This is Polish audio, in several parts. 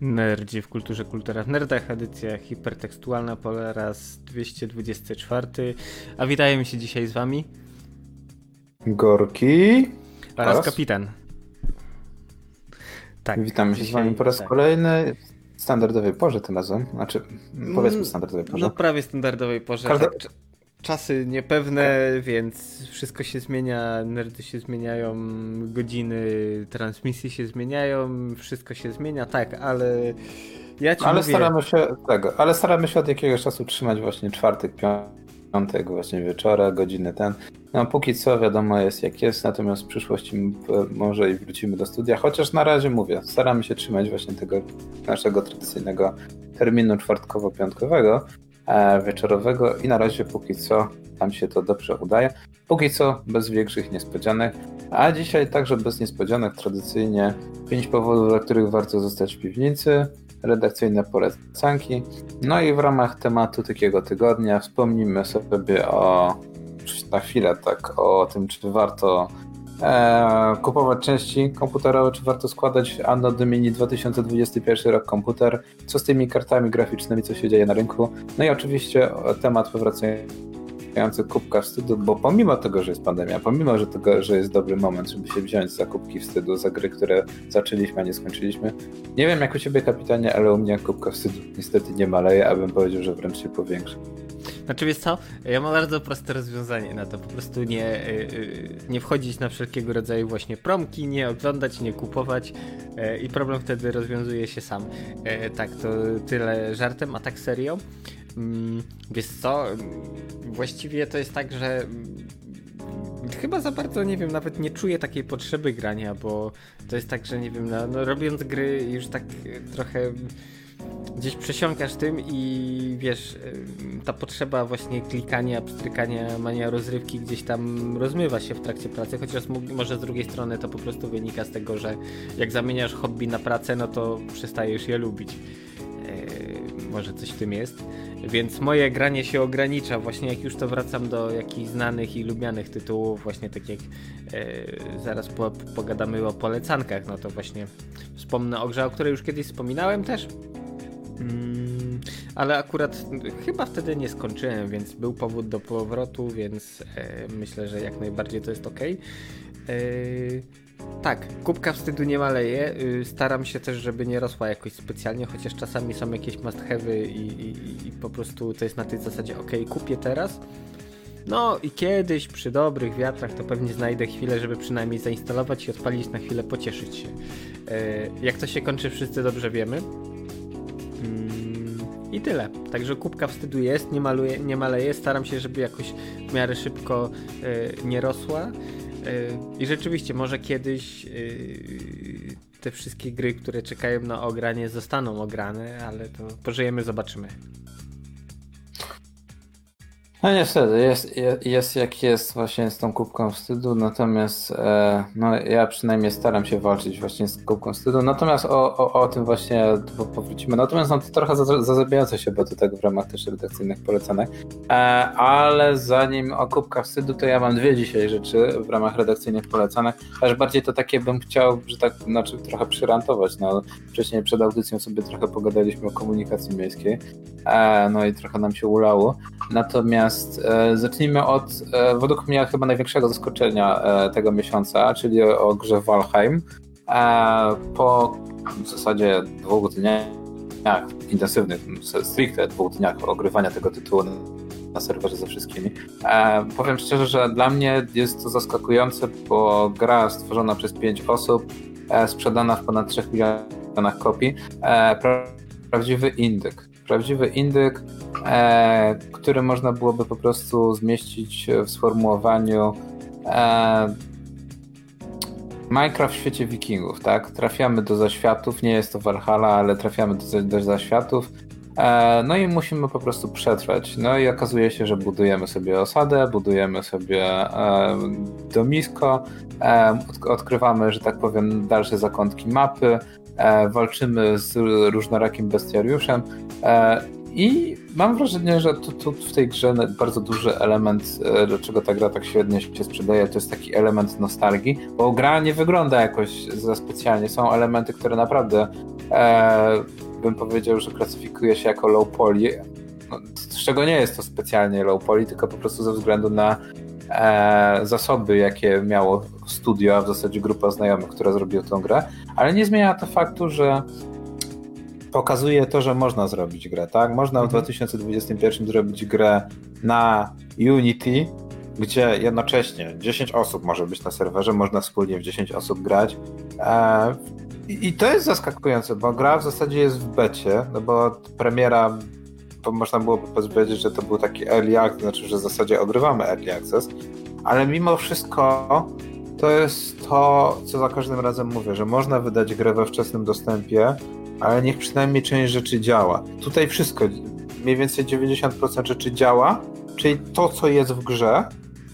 Nerdzi w kulturze, kultura w nerdach, edycja hipertekstualna po raz 224. A witają się dzisiaj z wami Gorki oraz raz. kapitan. Tak. Witamy się z wami po raz tak. kolejny w standardowej porze tym razem. Znaczy, powiedzmy standardowej porze. No prawie standardowej porze. Każda... Tak czasy niepewne, więc wszystko się zmienia, nerdy się zmieniają, godziny transmisji się zmieniają, wszystko się zmienia, tak, ale ja ci Ale mówię... staramy się tego, ale staramy się od jakiegoś czasu trzymać właśnie czwartek, piątek, właśnie wieczora, godziny ten. No póki co wiadomo jest jak jest, natomiast w przyszłości może i wrócimy do studia, chociaż na razie mówię, staramy się trzymać właśnie tego naszego tradycyjnego terminu czwartkowo-piątkowego, wieczorowego i na razie póki co tam się to dobrze udaje. Póki co bez większych niespodzianek, a dzisiaj także bez niespodzianek tradycyjnie pięć powodów, dla których warto zostać w piwnicy, redakcyjne polecanki. No i w ramach tematu takiego tygodnia wspomnimy sobie o na chwilę tak o tym, czy warto e, kupować części komputerowe, czy warto składać Anno Domini 2021 rok komputer, co z tymi kartami graficznymi, co się dzieje na rynku. No i oczywiście temat powracający kubka wstydu, bo pomimo tego, że jest pandemia, pomimo że tego, że jest dobry moment, żeby się wziąć za kubki wstydu, za gry, które zaczęliśmy, a nie skończyliśmy. Nie wiem jak u ciebie kapitanie, ale u mnie kubka wstydu niestety nie maleje, abym powiedział, że wręcz się powiększa. Znaczy wiesz co, ja mam bardzo proste rozwiązanie na to, po prostu nie, y, y, nie wchodzić na wszelkiego rodzaju właśnie promki, nie oglądać, nie kupować y, i problem wtedy rozwiązuje się sam. Tak, to tyle żartem, a tak serio. Mm, wiesz co, właściwie to jest tak, że mm, chyba za bardzo, nie wiem, nawet nie czuję takiej potrzeby grania, bo to jest tak, że nie wiem, no, no robiąc gry już tak trochę gdzieś przesiąkasz tym i wiesz, ta potrzeba właśnie klikania, pstrykania, mania rozrywki gdzieś tam rozmywa się w trakcie pracy, chociaż może z drugiej strony to po prostu wynika z tego, że jak zamieniasz hobby na pracę, no to przestajesz je lubić. Może coś w tym jest. Więc moje granie się ogranicza, właśnie jak już to wracam do jakichś znanych i lubianych tytułów, właśnie tak jak e, zaraz po, pogadamy o polecankach, no to właśnie wspomnę o grze, o której już kiedyś wspominałem też, Mm, ale akurat chyba wtedy nie skończyłem, więc był powód do powrotu, więc e, myślę, że jak najbardziej to jest ok. E, tak, kubka wstydu nie maleje. Y, staram się też, żeby nie rosła jakoś specjalnie, chociaż czasami są jakieś must have'y i, i, i, po prostu to jest na tej zasadzie ok, kupię teraz. No i kiedyś przy dobrych wiatrach to pewnie znajdę chwilę, żeby przynajmniej zainstalować i odpalić na chwilę, pocieszyć się. E, jak to się kończy, wszyscy dobrze wiemy. I tyle. Także kubka wstydu jest, nie, maluje, nie maleje. Staram się, żeby jakoś w miarę szybko y, nie rosła. Y, I rzeczywiście, może kiedyś y, te wszystkie gry, które czekają na ogranie, zostaną ograne, ale to pożyjemy, zobaczymy. No niestety, jest, jest jak jest właśnie z tą kubką wstydu, natomiast e, no, ja przynajmniej staram się walczyć właśnie z kubką wstydu, natomiast o, o, o tym właśnie powrócimy. Natomiast no, to trochę zazębiające się, bo do tego w ramach też redakcyjnych polecanek, e, ale zanim o kubkach wstydu, to ja mam dwie dzisiaj rzeczy w ramach redakcyjnych polecanek, aż bardziej to takie bym chciał, że tak, znaczy trochę przyrantować, no wcześniej przed audycją sobie trochę pogadaliśmy o komunikacji miejskiej, e, no i trochę nam się ulało, natomiast Natomiast e, zacznijmy od e, według mnie chyba największego zaskoczenia e, tego miesiąca, czyli o, grze Valheim. E, po w zasadzie dwóch dniach intensywnych, stricte dwóch dniach ogrywania tego tytułu na serwerze ze wszystkimi. E, powiem szczerze, że dla mnie jest to zaskakujące, bo gra stworzona przez pięć osób, e, sprzedana w ponad 3 milionach kopii, pra prawdziwy indyk. Prawdziwy indyk, e, który można byłoby po prostu zmieścić w sformułowaniu e, Minecraft w świecie wikingów, tak? Trafiamy do zaświatów, nie jest to Valhalla, ale trafiamy do, do zaświatów. E, no i musimy po prostu przetrwać. No i okazuje się, że budujemy sobie osadę, budujemy sobie e, domisko, e, odkrywamy, że tak powiem, dalsze zakątki mapy, walczymy z różnorakim bestiariuszem. I mam wrażenie, że tu, tu, w tej grze bardzo duży element, dlaczego ta gra tak świetnie się sprzedaje, to jest taki element nostalgii, bo gra nie wygląda jakoś za specjalnie. Są elementy, które naprawdę e, bym powiedział, że klasyfikuje się jako low poly, no, z czego nie jest to specjalnie low poly, tylko po prostu ze względu na e, zasoby, jakie miało studio, a w zasadzie grupa znajomych, która zrobiła tę grę, ale nie zmienia to faktu, że pokazuje to, że można zrobić grę, tak? Można w 2021 mhm. zrobić grę na Unity, gdzie jednocześnie 10 osób może być na serwerze, można wspólnie w 10 osób grać. E, I to jest zaskakujące, bo gra w zasadzie jest w becie, no bo premiera, to można byłoby powiedzieć, że to był taki early access, znaczy, że w zasadzie ogrywamy early access, ale mimo wszystko to jest to, co za każdym razem mówię, że można wydać grę we wczesnym dostępie, ale niech przynajmniej część rzeczy działa. Tutaj wszystko, mniej więcej 90% rzeczy działa, czyli to, co jest w grze,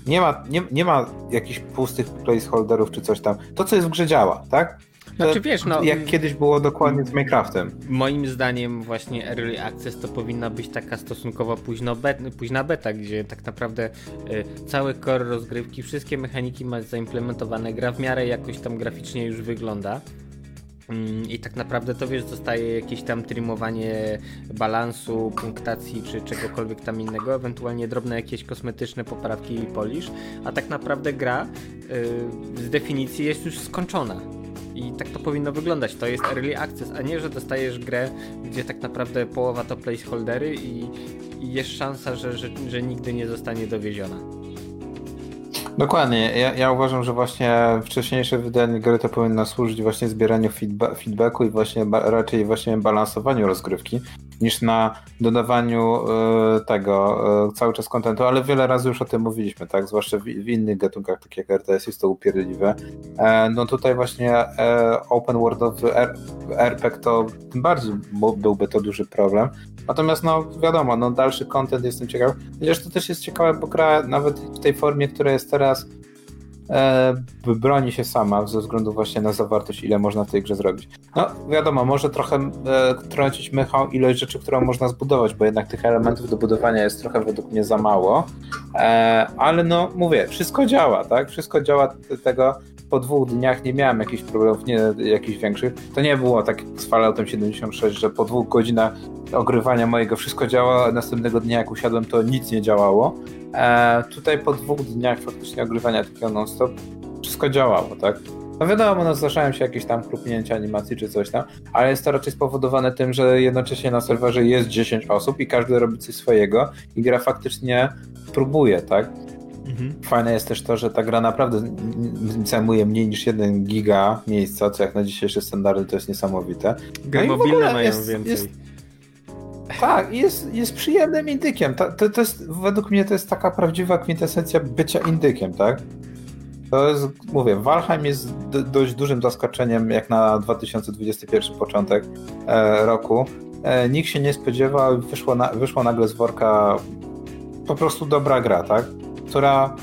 nie ma, nie, nie ma jakichś pustych placeholderów czy coś tam. To, co jest w grze działa, tak? Znaczy wiesz, no... Jak kiedyś było dokładnie z Minecraftem. Moim zdaniem właśnie Early Access to powinna być taka stosunkowo późno bet, późna beta, gdzie tak naprawdę y, cały core rozgrywki, wszystkie mechaniki ma zaimplementowane, gra w miarę jakoś tam graficznie już wygląda. Mm, I tak naprawdę to wiesz, zostaje jakieś tam trymowanie balansu, punktacji czy czegokolwiek tam innego, ewentualnie drobne jakieś kosmetyczne poprawki i polisz, a tak naprawdę gra yy, z definicji jest już skończona. I tak to powinno wyglądać. To jest early access, a nie, że dostajesz grę, gdzie tak naprawdę połowa to placeholdery i, i jest szansa, że, że, że nigdy nie zostanie dowieziona. Dokładnie. Ja, ja, uważam, że właśnie wcześniejsze wydanie gry to powinno służyć właśnie zbieraniu feedba feedbacku i właśnie raczej właśnie balansowaniu rozgrywki niż na dodawaniu y, tego y, cały czas kontentu, ale wiele razy już o tym mówiliśmy, tak? Zwłaszcza w, w innych gatunkach, takich jak RTS jest to upierdliwe. E, no tutaj właśnie e, open worldowy RPG to tym bardziej byłby to duży problem. Natomiast no wiadomo, no dalszy content jestem ciekaw. Chociaż to też jest ciekawe, bo gra nawet w tej formie, która jest teraz e, broni się sama ze względu właśnie na zawartość, ile można w tej grze zrobić. No wiadomo, może trochę e, trącić mychą ilość rzeczy, którą można zbudować, bo jednak tych elementów do budowania jest trochę według mnie za mało, e, ale no mówię, wszystko działa, tak? Wszystko działa tego, po dwóch dniach nie miałem jakichś problemów, nie jakichś większych. To nie było tak z Falloutem 76, że po dwóch godzinach ogrywania mojego wszystko działa, następnego dnia jak usiadłem to nic nie działało. E, tutaj po dwóch dniach faktycznie ogrywania takiego non-stop wszystko działało, tak? No wiadomo, no zdarzają się jakieś tam chrupnięcia animacji czy coś tam, ale jest to raczej spowodowane tym, że jednocześnie na serwerze jest 10 osób i każdy robi coś swojego i gra faktycznie próbuje, tak? Mhm. Fajne jest też to, że ta gra naprawdę zajmuje mniej niż 1 giga miejsca, co jak na dzisiejsze standardy to jest niesamowite. Gry no mobilne mają jest, więcej. Jest, tak, jest, jest przyjemnym indykiem. To, to, to, jest, według mnie to jest taka prawdziwa kwintesencja bycia indykiem, tak? To jest, mówię, Valheim jest dość dużym zaskoczeniem jak na 2021 początek e, roku. E, nikt się nie spodziewał, wyszło, na, wyszło nagle z worka po prostu dobra gra, tak? Która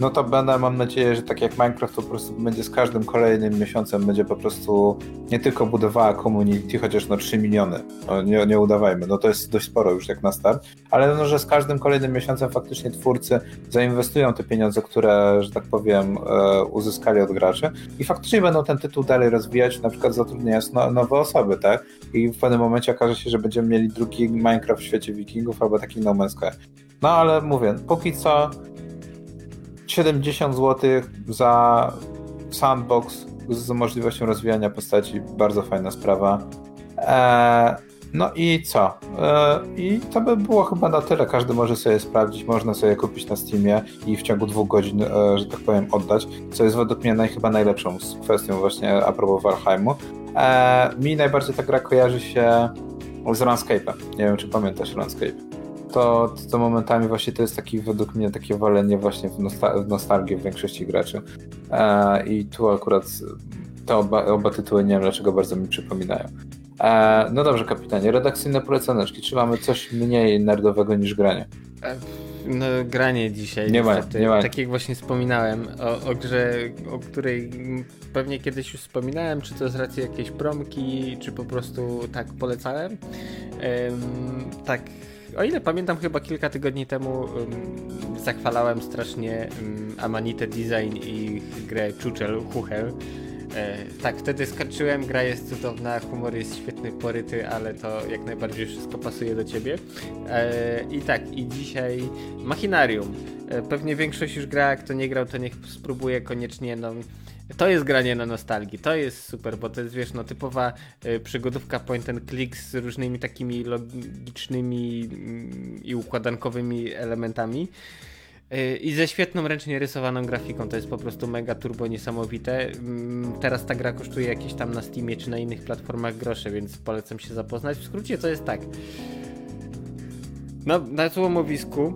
no to będę, mam nadzieję, że tak jak Minecraft po prostu będzie z każdym kolejnym miesiącem będzie po prostu nie tylko budowała community, chociaż no 3 miliony, no nie, nie udawajmy, no to jest dość sporo już jak na start, ale no, że z każdym kolejnym miesiącem faktycznie twórcy zainwestują te pieniądze, które, że tak powiem, e, uzyskali od graczy i faktycznie będą ten tytuł dalej rozwijać, na przykład zatrudniając no, nowe osoby, tak? I w pewnym momencie okaże się, że będziemy mieli drugi Minecraft w świecie wikingów albo taki No Man's Sky. No ale mówię, póki co 70 zł za sandbox z możliwością rozwijania postaci, bardzo fajna sprawa. Eee, no i co? Eee, I to by było chyba na tyle. Każdy może sobie sprawdzić, można sobie kupić na Steamie i w ciągu dwóch godzin, e, że tak powiem, oddać, co jest według mnie naj, chyba najlepszą kwestią właśnie a propos Valheimu. Eee, mi najbardziej ta gra kojarzy się z Runscape'em. Nie wiem, czy pamiętasz Runscape to, to momentami właśnie to jest taki według mnie takie walenie właśnie w, nosta w nostalgię w większości graczy. E, I tu akurat te oba, oba tytuły nie wiem dlaczego bardzo mi przypominają. E, no dobrze, kapitanie, redakcyjne polecaneczki. Czy mamy coś mniej nerdowego niż granie? E, no, granie dzisiaj. Nie ma, nie ma. Tak jak właśnie wspominałem o, o grze, o której pewnie kiedyś już wspominałem, czy to z racji jakiejś promki, czy po prostu tak polecałem. tak o ile pamiętam, chyba kilka tygodni temu um, zachwalałem strasznie um, Amanite Design i grę Czuczel Huchel. E, tak, wtedy skończyłem, gra jest cudowna, humor jest świetny, poryty, ale to jak najbardziej wszystko pasuje do ciebie. E, I tak, i dzisiaj Machinarium. E, pewnie większość już gra, kto nie grał, to niech spróbuje koniecznie, no to jest granie na nostalgii, to jest super, bo to jest, wiesz, no typowa y, przygodówka point and click z różnymi takimi logicznymi y, i układankowymi elementami. Y, I ze świetną ręcznie rysowaną grafiką, to jest po prostu mega turbo niesamowite. Mm, teraz ta gra kosztuje jakieś tam na Steamie czy na innych platformach grosze, więc polecam się zapoznać. W skrócie to jest tak. No, na złomowisku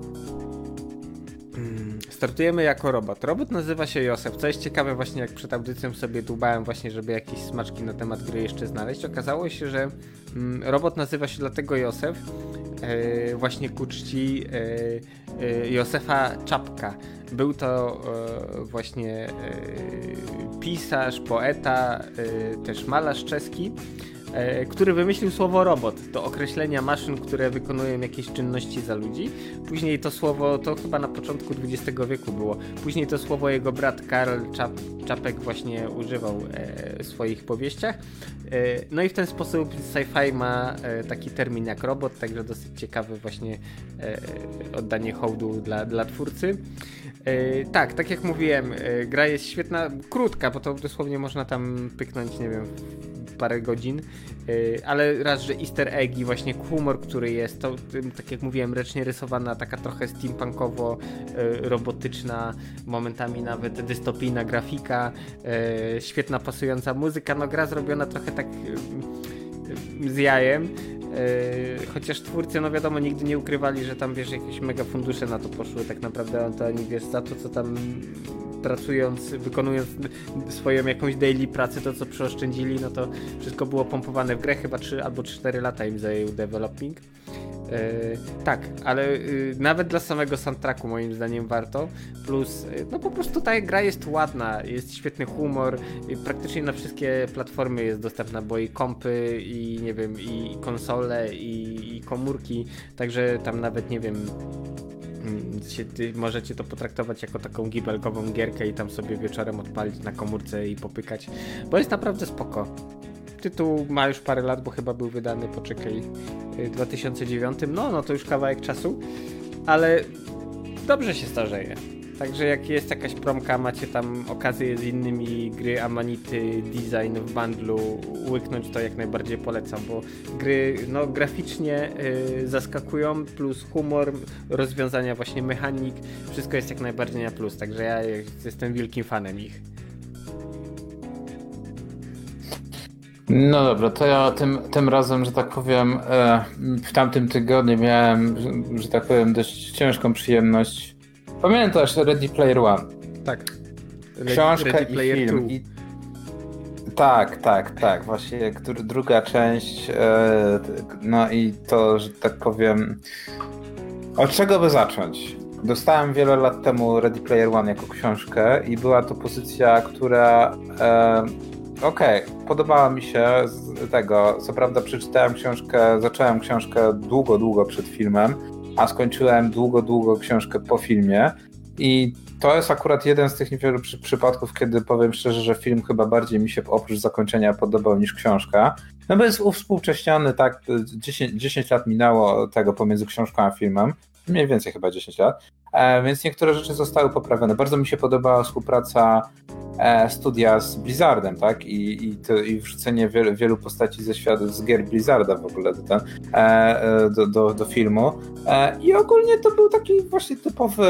startujemy jako robot. Robot nazywa się Josef, co jest ciekawe właśnie jak przed audycją sobie dłubałem właśnie, żeby jakieś smaczki na temat gry jeszcze znaleźć. Okazało się, że mm, robot nazywa się dlatego Josef e, właśnie ku czci e, e, Josefa Czapka. Był to właśnie pisarz, poeta, też malarz czeski który wymyślił słowo robot do określenia maszyn, które wykonują jakieś czynności za ludzi. Później to słowo, to chyba na początku XX wieku było, później to słowo jego brat Karl Czap, Czapek właśnie używał e, w swoich powieściach. E, no i w ten sposób sci-fi ma taki termin jak robot, także dosyć ciekawe właśnie oddanie hołdu dla, dla twórcy. tak, tak jak mówiłem, gra jest świetna, krótka, bo to dosłownie można tam pyknąć, nie wiem, parę godzin, y, ale raz, że easter egg i właśnie humor, który jest, to tak jak mówiłem, ręcznie rysowana, taka trochę steampunkowo y, robotyczna, momentami nawet dystopijna grafika, y, świetna pasująca muzyka, no gra zrobiona trochę tak z jajem, chociaż twórcy, no wiadomo, nigdy nie ukrywali, że tam, wiesz, jakieś mega fundusze na to poszły, tak naprawdę to oni, wiesz, za to, co tam pracując, wykonując swoją jakąś daily pracę, to co przeoszczędzili, no to wszystko było pompowane w grę, chyba 3 albo 4 lata im zajął developing. Yy, tak, ale yy, nawet dla samego soundtracku moim zdaniem warto. Plus, yy, no po prostu ta gra jest ładna, jest świetny humor, praktycznie na wszystkie platformy jest dostępna, bo i kompy, i nie wiem, i konsole, i, i komórki, także tam nawet nie wiem, Mm, możecie to potraktować jako taką gibelkową gierkę i tam sobie wieczorem odpalić na komórce i popykać, bo jest naprawdę spoko. Tytuł ma już parę lat, bo chyba był wydany, poczekaj, w 2009, no, no to już kawałek czasu, ale dobrze się starzeje. Także jak jest jakaś promka, macie tam okazję z innymi gry Amanity Design w bundlu łyknąć, to jak najbardziej polecam, bo gry no, graficznie y, zaskakują, plus humor, rozwiązania właśnie mechanik, wszystko jest jak najbardziej na plus, także ja jestem wielkim fanem ich. No dobra, to ja tym, tym razem, że tak powiem, e, w tamtym tygodniu miałem, że tak powiem, dość ciężką przyjemność Pamiętasz Ready Player One? Tak. Książka Ready i film. I... Tak, tak, tak. Właśnie druga część. E, no i to, że tak powiem. Od czego by zacząć? Dostałem wiele lat temu Ready Player One jako książkę i była to pozycja, która. E, Okej, okay, podobała mi się z tego. Co prawda przeczytałem książkę, zacząłem książkę długo, długo przed filmem a skończyłem długo, długo książkę po filmie. I to jest akurat jeden z tych niewielu przy, przypadków, kiedy powiem szczerze, że film chyba bardziej mi się oprócz zakończenia podobał niż książka. No bo jest uwspółcześniony, tak, 10, 10 lat minęło tego pomiędzy książką a filmem, mniej więcej chyba 10 lat, e, więc niektóre rzeczy zostały poprawione. Bardzo mi się podobała współpraca studia z Blizzardem, tak, i, i, to, i wrzucenie wielu, wielu postaci ze świata, z gier Blizzarda w ogóle do, e, e, do, do, do filmu. E, I ogólnie to był taki właśnie typowy,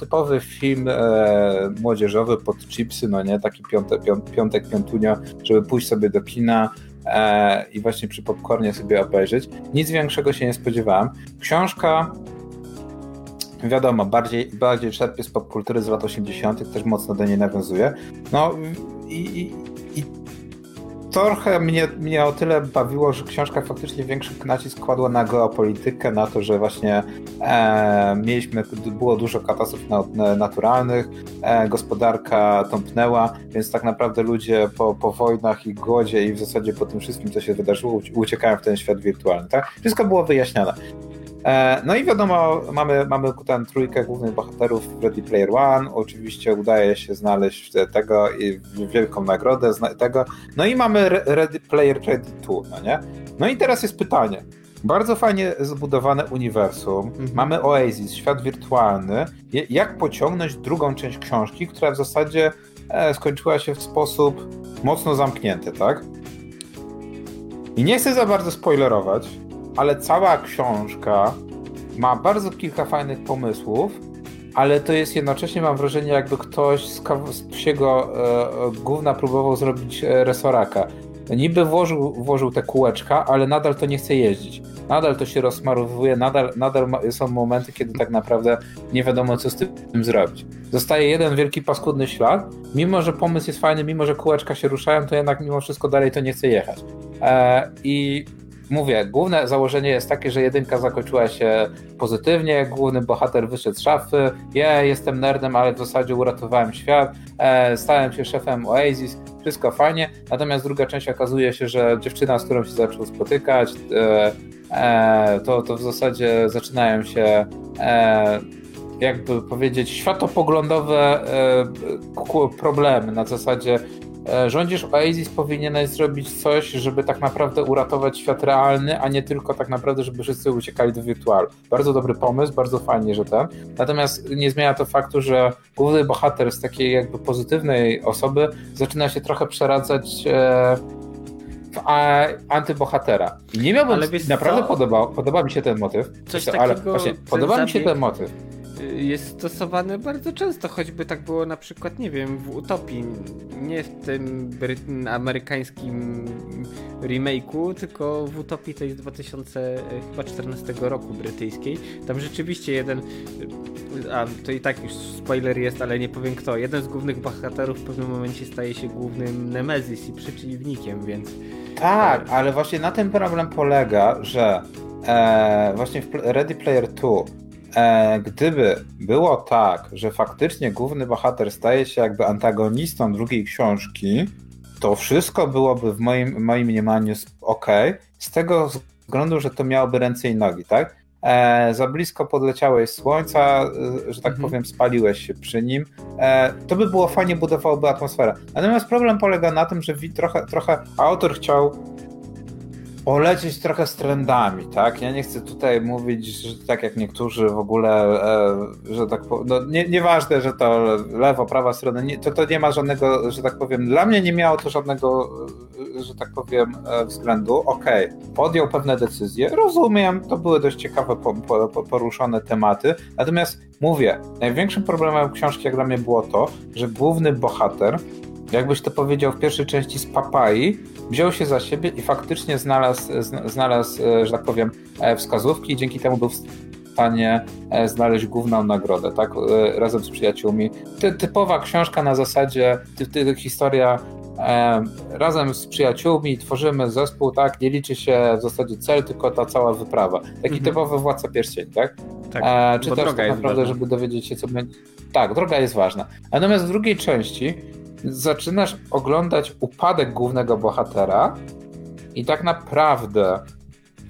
typowy film e, młodzieżowy pod chipsy, no nie, taki piątek, piątek, piątunio, żeby pójść sobie do kina, i właśnie przy popcornie sobie obejrzeć. Nic większego się nie spodziewałem. Książka wiadomo, bardziej, bardziej czerpie z popkultury z lat 80., też mocno do niej nawiązuje. No i, i trochę mnie, mnie o tyle bawiło, że książka faktycznie większy nacisk kładła na geopolitykę, na to, że właśnie e, mieliśmy, było dużo katastrof naturalnych, e, gospodarka tąpnęła, więc tak naprawdę ludzie po, po wojnach i głodzie i w zasadzie po tym wszystkim, co się wydarzyło, uciekają w ten świat wirtualny. Tak? Wszystko było wyjaśnione. E, no i wiadomo, mamy, mamy ten trójkę głównych bohaterów Ready Player One. Oczywiście udaje się znaleźć tego i wielką nagrodę tego. No i mamy Ready Player Ready 2, no nie? No i teraz jest pytanie. Bardzo fajnie zbudowane uniwersum. Mhm. Mamy Oasis, świat wirtualny. Jak pociągnąć drugą część książki, która w zasadzie e, skończyła się w sposób mocno zamknięty, tak? I nie chcę za bardzo spoilerować, ale cała książka ma bardzo kilka fajnych pomysłów, ale to jest jednocześnie, mam wrażenie, jakby ktoś z, z psiego e, gówna próbował zrobić e, resoraka. Niby włożył, włożył te kółeczka, ale nadal to nie chce jeździć. Nadal to się rozmarowuje, nadal, nadal są momenty, kiedy tak naprawdę nie wiadomo, co z tym zrobić. Zostaje jeden wielki paskudny ślad. Mimo, że pomysł jest fajny, mimo, że kółeczka się ruszają, to jednak mimo wszystko dalej to nie chce jechać. E, I mówię, główne założenie jest takie, że jedynka zakończyła się pozytywnie, główny bohater wyszedł z szafy, ja jestem nerdem, ale w zasadzie uratowałem świat, e, stałem się szefem Oasis, wszystko fajnie, natomiast druga część okazuje się, że dziewczyna, z którą się zaczął spotykać, e, e, to, to w zasadzie zaczynają się jakby powiedzieć światopoglądowe problemy. Na zasadzie rządzisz Oasis, powinieneś zrobić coś, żeby tak naprawdę uratować świat realny, a nie tylko tak naprawdę, żeby wszyscy uciekali do wirtualu. Bardzo dobry pomysł, bardzo fajnie, że ten. Natomiast nie zmienia to faktu, że główny bohater z takiej jakby pozytywnej osoby zaczyna się trochę przeradzać e, w antybohatera. I nie miałbym, naprawdę podobał, podoba mi się ten motyw. Coś ale właśnie, podoba mi się ten motyw jest stosowane bardzo często, choćby tak było na przykład, nie wiem, w Utopii, nie w tym amerykańskim remake'u, tylko w Utopii tej z 2014 roku brytyjskiej. Tam rzeczywiście jeden, a to i tak już spoiler jest, ale nie powiem kto, jeden z głównych bohaterów w pewnym momencie staje się głównym Nemezis i przeciwnikiem, więc... Tak, ale właśnie na tym problem polega, że e, właśnie w Ready Player 2 E, gdyby było tak, że faktycznie główny bohater staje się jakby antagonistą drugiej książki, to wszystko byłoby w moim, moim mniemaniu ok, z tego względu, że to miałoby ręce i nogi, tak? E, za blisko podleciałeś słońca, e, że tak mhm. powiem, spaliłeś się przy nim. E, to by było fajnie, budowałoby atmosferę. Natomiast problem polega na tym, że trochę, trochę autor chciał polecieć trochę z trendami, tak? Ja nie chcę tutaj mówić, że tak jak niektórzy w ogóle, e, że tak powiem, no nie, nieważne, że to lewo, prawa strona, nie, to, to nie ma żadnego, że tak powiem, dla mnie nie miało to żadnego, e, że tak powiem, e, względu. Okej, okay. podjął pewne decyzje, rozumiem, to były dość ciekawe po, po, poruszone tematy, natomiast mówię, największym problemem książki jak dla mnie było to, że główny bohater jakbyś to powiedział w pierwszej części z Papai, wziął się za siebie i faktycznie znalazł, znalazł e, że tak powiem, e, wskazówki i dzięki temu był w stanie e, znaleźć główną nagrodę, tak, razem z przyjaciółmi. Ty, typowa książka na zasadzie, ty, ty, historia razem z przyjaciółmi tworzymy zespół, tak, nie liczy się w zasadzie cel, tylko ta cała wyprawa. Taki mhm. typowy Władca Pierścień, tak? Tak, e, czy też tak naprawdę, żeby dowiedzieć się, co będzie... Tak, droga jest ważna. Natomiast w drugiej części zaczynasz oglądać upadek głównego bohatera i tak naprawdę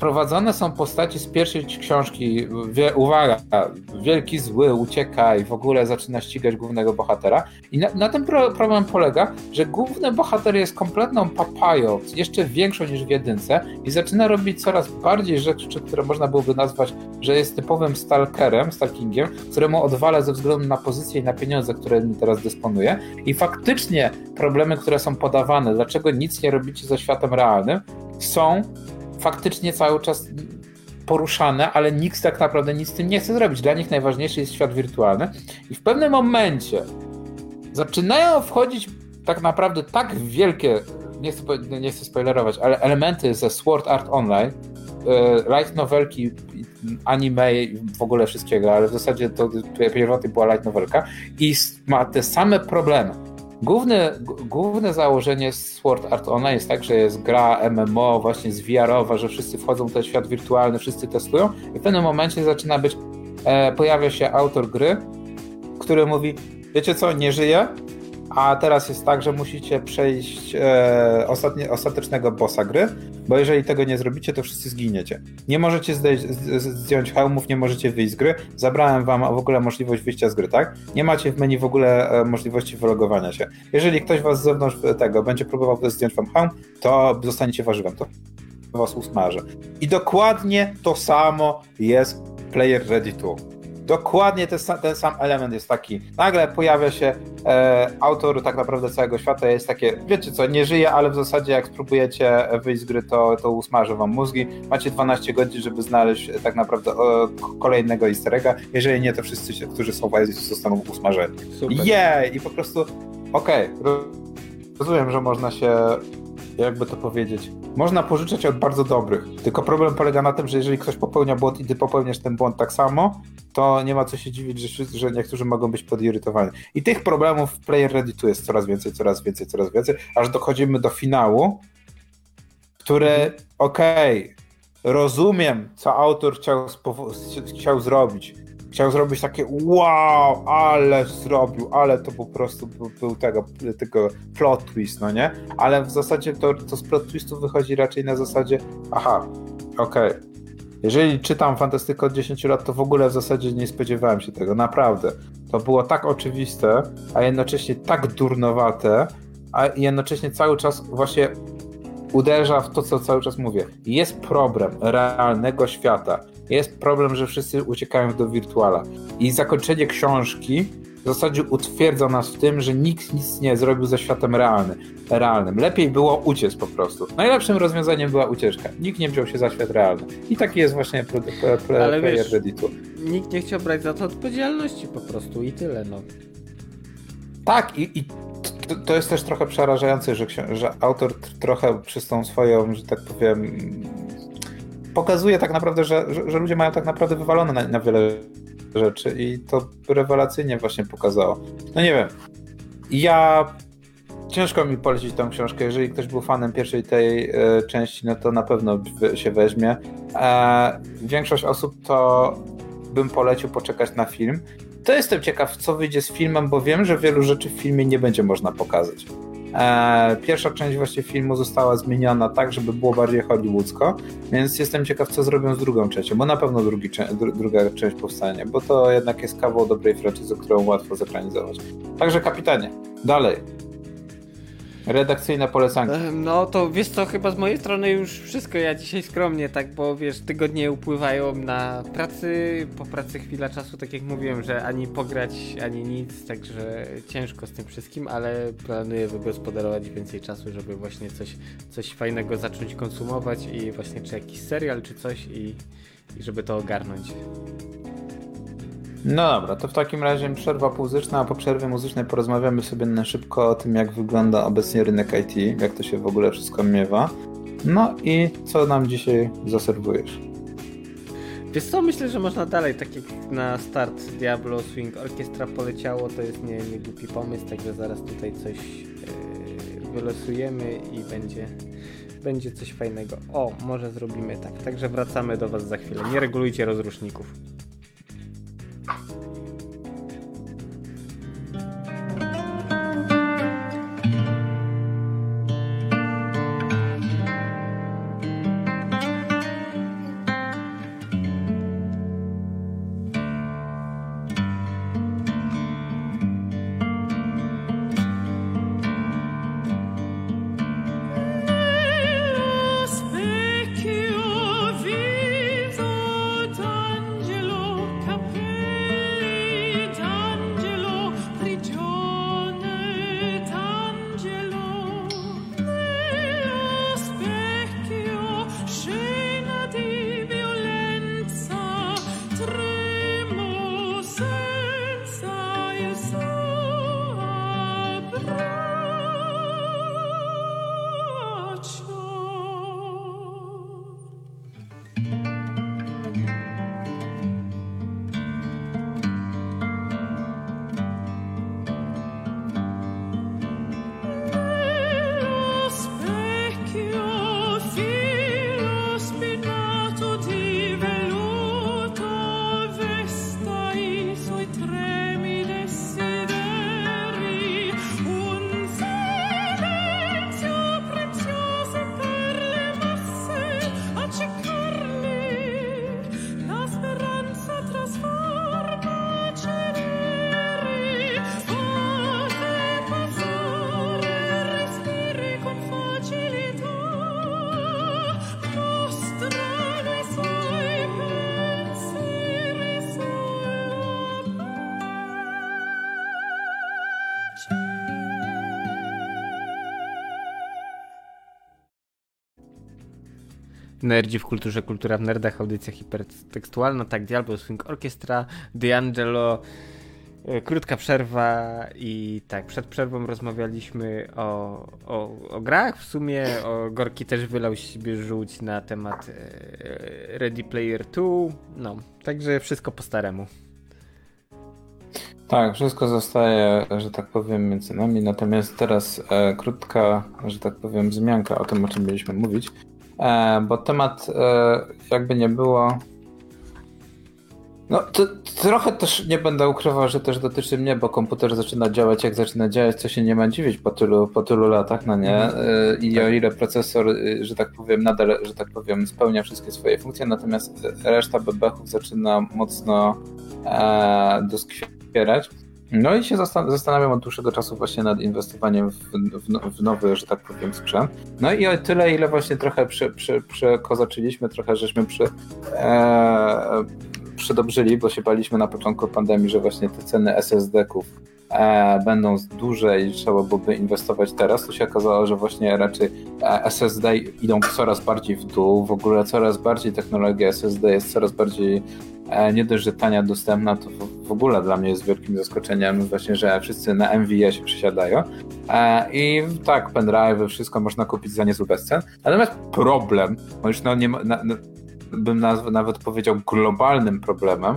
prowadzone są postaci z pierwszej książki. Wie, uwaga, wielki zły ucieka i w ogóle zaczyna ścigać głównego bohatera. I na, na tym pro, problem polega, że główny bohater jest kompletną papają, jeszcze większą niż w jedynce i zaczyna robić coraz bardziej rzeczy, które można byłoby nazwać, że jest typowym stalkerem, stalkingiem, któremu odwala ze względu na pozycję i na pieniądze, które teraz dysponuje. I faktycznie problemy, które są podawane, dlaczego nic nie robicie ze światem realnym, są faktycznie cały czas poruszane, ale nikt tak naprawdę nic z tym nie chce zrobić. Dla nich najważniejszy jest świat wirtualny i w pewnym momencie zaczynają wchodzić tak naprawdę tak wielkie, nie chcę, nie chcę spoilerować, ale elementy ze Sword Art Online, e, light novelki, anime w ogóle wszystkiego, ale w zasadzie to pierwotnie była light novelka i ma te same problemy Główne, główne założenie Sword Art Online jest tak, że jest gra MMO, właśnie z VR-owa, że wszyscy wchodzą w ten świat wirtualny, wszyscy testują i w pewnym momencie zaczyna być, e, pojawia się autor gry, który mówi, wiecie co, nie żyje, a teraz jest tak, że musicie przejść e, ostatnie, ostatecznego bossa gry, bo jeżeli tego nie zrobicie, to wszyscy zginiecie. Nie możecie zdjąć, zdjąć hełmów, nie możecie wyjść z gry. Zabrałem wam w ogóle możliwość wyjścia z gry, tak? Nie macie w menu w ogóle e, możliwości wylogowania się. Jeżeli ktoś was z zewnątrz tego będzie próbował zdjąć wam hełm, to zostaniecie warzywem. To was usmaży. I dokładnie to samo jest Player Ready 2. Dokładnie ten, ten, sam element jest taki. Nagle pojawia się e, autor tak naprawdę całego świata, jest takie, wiecie co, nie żyje, ale w zasadzie jak spróbujecie wyjść z gry, to, to usmaży wam mózgi. Macie 12 godzin, żeby znaleźć e, tak naprawdę e, kolejnego easter egga. Jeżeli nie, to wszyscy, którzy są w zostaną usmażeni. Jej! I po prostu, okej, okay, rozumiem, że można się jakby to powiedzieć, można pożyczać od bardzo dobrych. Tylko problem polega na tym, że jeżeli ktoś popełnia błąd i ty popełniasz ten błąd tak samo, to nie ma co się dziwić, że, że niektórzy mogą być podirytowani. I tych problemów w Player Ready tu jest coraz więcej, coraz więcej, coraz więcej, aż dochodzimy do finału, które, mhm. okej, okay, rozumiem, co autor chciał, chciał zrobić, chciał zrobić takie wow, ale zrobił, ale to po prostu był, był tego, tego plot twist, no nie? Ale w zasadzie to, to z plot twistu wychodzi raczej na zasadzie aha, okej. Okay. Jeżeli czytam fantastykę od 10 lat, to w ogóle w zasadzie nie spodziewałem się tego, naprawdę. To było tak oczywiste, a jednocześnie tak durnowate, a jednocześnie cały czas właśnie uderza w to, co cały czas mówię. Jest problem realnego świata jest problem, że wszyscy uciekają do wirtuala. I zakończenie książki w zasadzie utwierdza nas w tym, że nikt nic nie zrobił ze światem realny, realnym. Lepiej było uciec po prostu. Najlepszym rozwiązaniem była ucieczka. Nikt nie wziął się za świat realny. I taki jest właśnie Ale player wiesz, Redditu. Nikt nie chciał brać za to odpowiedzialności po prostu i tyle, no. Tak, i, i to, to, jest też trochę przerażające, że, że autor trochę przez tą swoją, że tak powiem, pokazuje tak naprawdę, że, że, że, ludzie mają tak naprawdę wywalone na, na wiele rzeczy i to rewelacyjnie właśnie pokazało. No nie wiem. Ja ciężko mi polecić tą książkę. Jeżeli ktoś był fanem pierwszej tej e, części, no to na pewno się weźmie. E, większość osób to bym polecił poczekać na film. To jestem ciekaw, co wyjdzie z filmem, bo wiem, że wielu rzeczy w filmie nie będzie można pokazać. E, pierwsza część właśnie filmu została zmieniona tak, żeby było bardziej hollywoodzko, więc jestem ciekaw, co zrobią z drugą częścią, bo na pewno drugi, druga część powstanie, bo to jednak jest kawał dobrej franczyzy, którą łatwo zekranizować. Także kapitanie, dalej. Redakcyjne polecanki. No to wiesz co, chyba z mojej strony już wszystko. Ja dzisiaj skromnie, tak, bo wiesz, tygodnie upływają na pracy, po pracy chwila czasu, tak jak mówiłem, że ani pograć, ani nic, także ciężko z tym wszystkim, ale planuję wygospodarować więcej czasu, żeby właśnie coś, coś fajnego zacząć konsumować i właśnie czy jakiś serial, czy coś i, i żeby to ogarnąć. No dobra, to w takim razie przerwa muzyczna, a po przerwie muzycznej porozmawiamy sobie na szybko o tym, jak wygląda obecnie rynek IT, jak to się w ogóle wszystko miewa. No i co nam dzisiaj zaserwujesz? Wiesz co, myślę, że można dalej, tak jak na start Diablo Swing Orkiestra poleciało, to jest nie, nie głupi pomysł, także zaraz tutaj coś yy, wylosujemy i będzie, będzie coś fajnego. O, może zrobimy tak, także wracamy do Was za chwilę. Nie regulujcie rozruszników. Nerdzi w kulturze, kultura w nerdach, audycja hipertekstualna, tak, Diablo Swing Orchestra, D'Angelo, e, krótka przerwa i tak, przed przerwą rozmawialiśmy o, o, o grach w sumie, o Gorki też wylał siebie żółć na temat e, Ready Player 2, no, także wszystko po staremu. Tak, wszystko zostaje, że tak powiem, między nami. Natomiast teraz e, krótka, że tak powiem, wzmianka o tym, o czym mieliśmy mówić. E, bo temat, e, jakby nie było. No, to, trochę też nie będę ukrywał, że też dotyczy mnie, bo komputer zaczyna działać jak zaczyna działać, co się nie ma dziwić po tylu, po tylu latach, no nie? Mhm. E, I tak. o ile procesor, e, że tak powiem, nadal, że tak powiem, spełnia wszystkie swoje funkcje, natomiast reszta bebechów zaczyna mocno e, doskwierać. No i się zastanawiam od dłuższego czasu właśnie nad inwestowaniem w, w, w nowy, że tak powiem, sprzęt. No i o tyle, ile właśnie trochę przy, przy, przekozaczyliśmy, trochę żeśmy przy, e, przydobrzyli, bo się baliśmy na początku pandemii, że właśnie te ceny SSD-ków e, będą duże i trzeba byłoby inwestować teraz, to się okazało, że właśnie raczej e, SSD idą coraz bardziej w dół, w ogóle coraz bardziej technologia SSD jest coraz bardziej nie dość, że tania, dostępna, to w ogóle dla mnie jest wielkim zaskoczeniem właśnie, że wszyscy na MVS się przysiadają. E, I tak, pendrive, wszystko można kupić za niezły bezcen. Natomiast problem, bo już no nie, na, bym nawet powiedział globalnym problemem,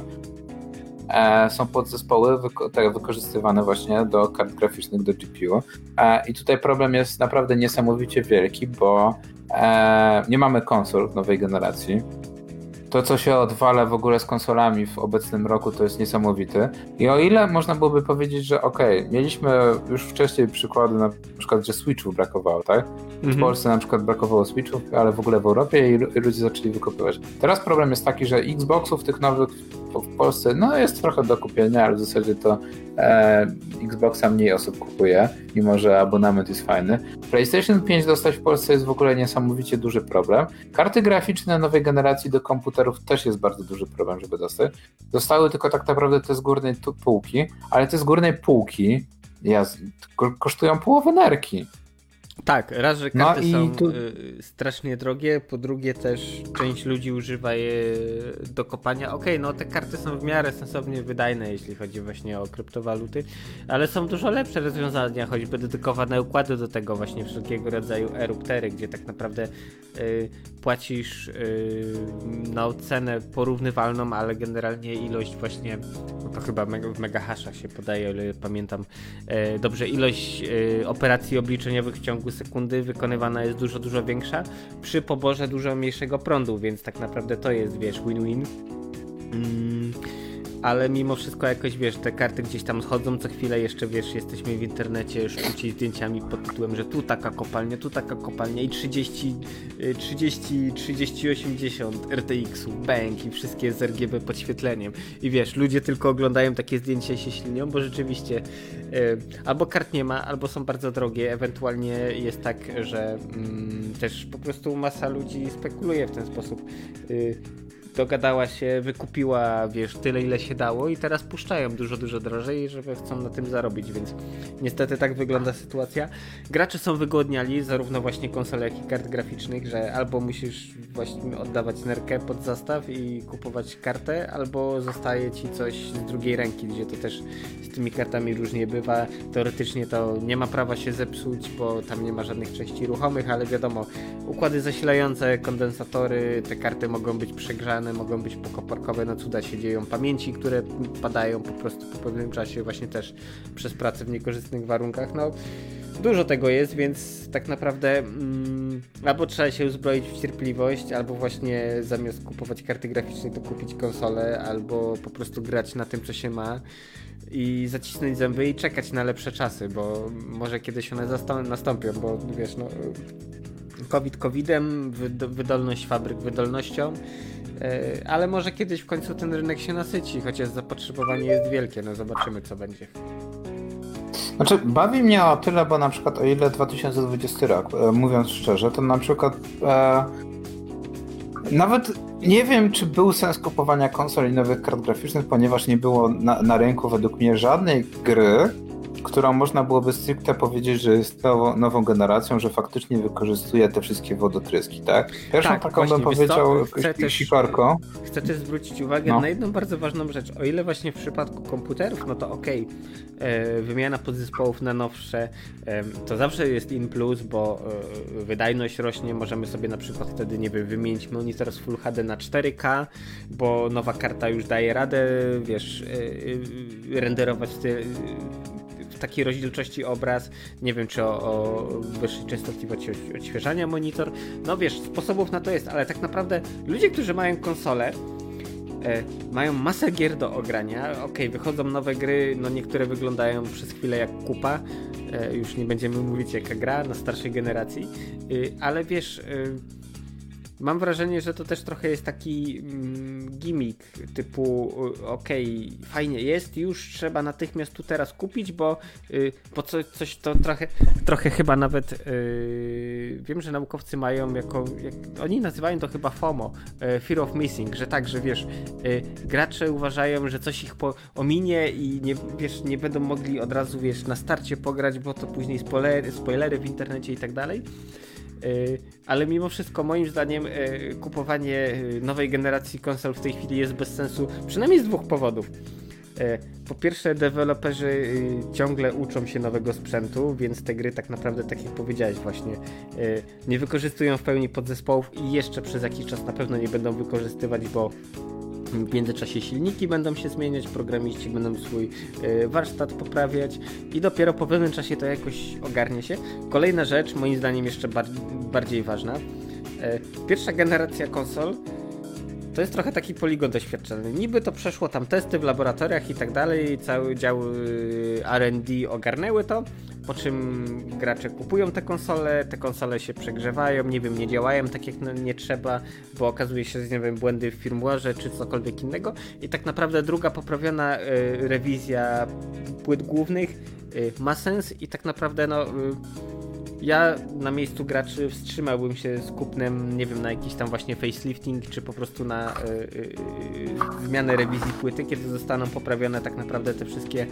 e, są podzespoły wyko wykorzystywane właśnie do kart graficznych, do GPU. I tutaj problem jest naprawdę niesamowicie wielki, bo nie mamy konsol nowej generacji to, co się odwala w ogóle z konsolami w obecnym roku, to jest niesamowite. I o ile można byłoby powiedzieć, że okay, mieliśmy już wcześniej przykłady na przykład, że Switchów brakowało, tak? W mhm. Polsce na przykład brakowało Switchów, ale w ogóle w Europie i, i ludzie zaczęli wykupywać. Teraz problem jest taki, że Xboxów tych nowych w Polsce no jest trochę do kupienia, ale w zasadzie to e, Xboxa mniej osób kupuje, mimo że abonament jest fajny. PlayStation 5 dostać w Polsce jest w ogóle niesamowicie duży problem. Karty graficzne nowej generacji do komputerów też jest bardzo duży problem, żeby dostać. Zostały tylko tak naprawdę te z górnej półki, ale te z górnej półki ja, kosztują połowę nerki. Tak, raz, że no karty no są tu... Y, strasznie drogie, po drugie też część ludzi używa je do kopania. Okej, okay, no te karty są w miarę sensownie wydajne, jeśli chodzi właśnie o kryptowaluty, ale są dużo lepsze rozwiązania, choćby dedykowane układy do tego właśnie wszelkiego rodzaju eruptery, gdzie tak naprawdę y, płacisz y, no, cenę porównywalną, ale generalnie ilość właśnie, no to chyba w megahaszach się podaje, o ile pamiętam y, dobrze, ilość y, operacji obliczeniowych w ciągu sekundy wykonywana jest dużo, dużo większa przy poborze dużo mniejszego prądu, więc tak naprawdę to jest, wiesz, win-win. Mm ale mimo wszystko jakoś, wiesz, te karty gdzieś tam schodzą, co chwilę jeszcze, wiesz, jesteśmy w internecie sztuci zdjęciami pod tytułem, że tu taka kopalnia, tu taka kopalnia i 30, 30, 30, 80 RTX-ów, bank i wszystkie z RGB podświetleniem i wiesz, ludzie tylko oglądają takie zdjęcia i się ślinią, bo rzeczywiście y, albo kart nie ma, albo są bardzo drogie, ewentualnie jest tak, że y, też po prostu masa ludzi spekuluje w ten sposób. Y, dogadała się, wykupiła, wiesz, tyle ile się dało i teraz puszczają dużo, dużo drożej, żeby chcą na tym zarobić, więc niestety tak wygląda sytuacja. Gracze są wygodniali, zarówno właśnie konsole, jak i kart graficznych, że albo musisz właśnie oddawać nerkę pod zastaw i kupować kartę, albo zostaje ci coś z drugiej ręki, gdzie to też z tymi kartami różnie bywa. Teoretycznie to nie ma prawa się zepsuć, bo tam nie ma żadnych części ruchomych, ale wiadomo, układy zasilające, kondensatory, te karty mogą być przegrzane mogą być pokoparkowe, na cuda się dzieją pamięci, które padają po prostu po pewnym czasie właśnie też przez pracę w niekorzystnych warunkach. No, dużo tego jest, więc tak naprawdę mm, albo trzeba się uzbroić w cierpliwość, albo właśnie zamiast kupować karty graficzne, to kupić konsolę, albo po prostu grać na tym, co się ma i zacisnąć zęby i czekać na lepsze czasy, bo może kiedyś one nastąpią, bo wiesz, no COVID COVIDem, wydolność fabryk wydolnością, ale może kiedyś w końcu ten rynek się nasyci, chociaż zapotrzebowanie jest wielkie, no zobaczymy co będzie. Znaczy, bawi mnie o tyle, bo na przykład o ile 2020 rok, e, mówiąc szczerze, to na przykład e, nawet nie wiem, czy był sens kupowania konsol i nowych kart graficznych, ponieważ nie było na, na rynku według mnie żadnej gry, którą można byłoby stricte powiedzieć, że jest nowo, nową generacją, że faktycznie wykorzystuje te wszystkie wodotryski, tak? Pierwszą tak, taką bym powiedział chcę też, sikorką. Chcę też zwrócić uwagę no. na jedną bardzo ważną rzecz. O ile właśnie w przypadku komputerów, no to okej, okay, e, wymiana podzespołów na nowsze e, to zawsze jest in plus, bo e, wydajność rośnie, możemy sobie na przykład wtedy, nie wiem, wymienić monitor z Full HD na 4K, bo nowa karta już daje radę, wiesz, renderować te w takiej rozdzielczości obraz, nie wiem czy o, o wyższej częstotliwości odświeżania monitor, no wiesz, sposobów na to jest, ale tak naprawdę ludzie, którzy mają konsolę, e, mają masę gier do ogrania, ok, wychodzą nowe gry, no niektóre wyglądają przez chwilę jak kupa, e, już nie będziemy mówić jaka gra na starszej generacji, e, ale wiesz... Mam wrażenie, że to też trochę jest taki mm, gimmick typu okej, okay, fajnie jest, już trzeba natychmiast tu teraz kupić, bo, y, bo co, coś to trochę, trochę chyba nawet y, wiem, że naukowcy mają jako, jak, oni nazywają to chyba FOMO, y, Fear of Missing, że tak, że wiesz, y, gracze uważają, że coś ich po, ominie i nie, wiesz, nie będą mogli od razu, wiesz, na starcie pograć, bo to później spoilery, spoilery w internecie i tak dalej. Y, ale mimo wszystko moim zdaniem y, kupowanie y, nowej generacji konsol w tej chwili jest bez sensu, przynajmniej z dwóch powodów. Po pierwsze, deweloperzy ciągle uczą się nowego sprzętu, więc te gry tak naprawdę, tak jak powiedziałeś właśnie, nie wykorzystują w pełni podzespołów i jeszcze przez jakiś czas na pewno nie będą wykorzystywać, bo w międzyczasie silniki będą się zmieniać, programiści będą swój e, warsztat poprawiać i dopiero po pewnym czasie to jakoś ogarnie się. Kolejna rzecz, moim zdaniem jeszcze bardziej ważna. E, pierwsza generacja konsol to jest trochę taki poligon doświadczalny. Niby to przeszło tam testy w laboratoriach i tak dalej, cały dział y, RD ogarnęły to, po czym gracze kupują te konsole, te konsole się przegrzewają, nie wiem, nie działają tak jak nie trzeba, bo okazuje się, że nie wiem, błędy w firmware'ze czy cokolwiek innego i tak naprawdę druga poprawiona y, rewizja płyt głównych y, ma sens i tak naprawdę no ja na miejscu graczy wstrzymałbym się z kupnem, nie wiem, na jakiś tam właśnie facelifting, czy po prostu na y, y, zmianę rewizji płyty, kiedy zostaną poprawione tak naprawdę te wszystkie,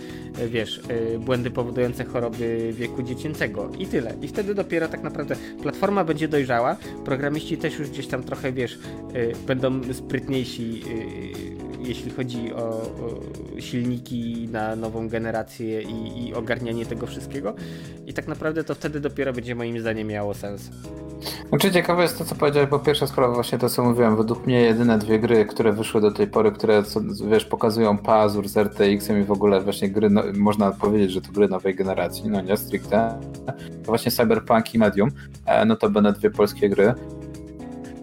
wiesz, błędy powodujące choroby wieku dziecięcego. I tyle. I wtedy dopiero tak naprawdę platforma będzie dojrzała, programiści też już gdzieś tam trochę, wiesz, będą sprytniejsi jeśli chodzi o, o, silniki na nową generację i, i ogarnianie tego wszystkiego. I tak naprawdę to wtedy dopiero będzie moim zdaniem miało sens. Znaczy ciekawe jest to, co powiedziałeś, bo pierwsza sprawa właśnie to, co mówiłem. Według mnie jedyne dwie gry, które wyszły do tej pory, które, wiesz, pokazują Pazur z RTX-em i w ogóle właśnie gry, no, można powiedzieć, że to gry nowej generacji, no nie stricte, to właśnie Cyberpunk i Medium, no to będą dwie polskie gry.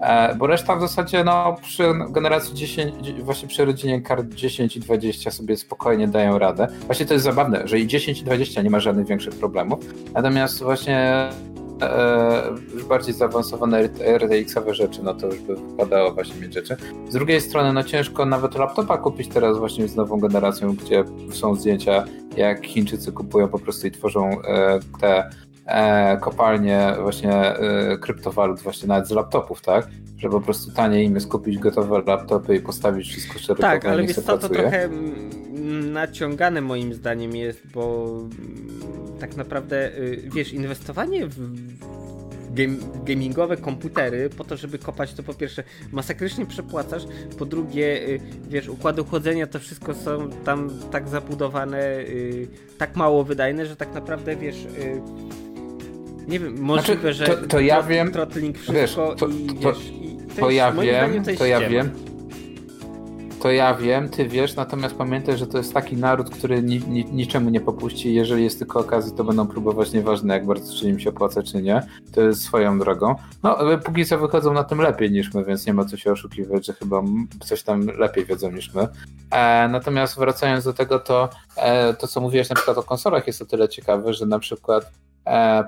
E, bo reszta w zasadzie no, przy generacji 10, właśnie przy rodzinie kart 10 i 20 sobie spokojnie dają radę. Właśnie to jest zabawne, że i 10 i 20 nie ma żadnych większych problemów. Natomiast właśnie e, już bardziej zaawansowane RTX-owe rzeczy, no to już by wypadało właśnie mieć rzeczy. Z drugiej strony, no ciężko nawet laptopa kupić teraz właśnie z nową generacją, gdzie są zdjęcia, jak Chińczycy kupują po prostu i tworzą e, te e, kopalnie właśnie e, kryptowalut właśnie nawet z laptopów, tak? Że po prostu taniej im jest kupić gotowe laptopy i postawić wszystko szeroko. Tak, ale wiesz co, to trochę naciągane moim zdaniem jest, bo tak naprawdę, y, wiesz, inwestowanie w gamingowe komputery po to, żeby kopać, to po pierwsze masakrycznie przepłacasz, po drugie, y, wiesz, układy chłodzenia to wszystko są tam tak zabudowane, y, tak mało wydajne, że tak naprawdę, wiesz, nie wiem, możliwe, znaczy, to, że to ja wiem, wszystko wiesz, to, i to, wiesz, i to, ja wiem, to, to ja wiem. To ja wiem, ty wiesz, natomiast pamiętaj, że to jest taki naród, który ni, ni, niczemu nie popuści. Jeżeli jest tylko okazji, to będą próbować, nieważne jak bardzo czy im się opłaca, czy nie. To jest swoją drogą. No, póki co wychodzą na tym lepiej niż my, więc nie ma co się oszukiwać, że chyba coś tam lepiej wiedzą niż my. E, natomiast wracając do tego, to e, to, co mówiłeś na przykład o konsolach jest o tyle ciekawe, że na przykład E,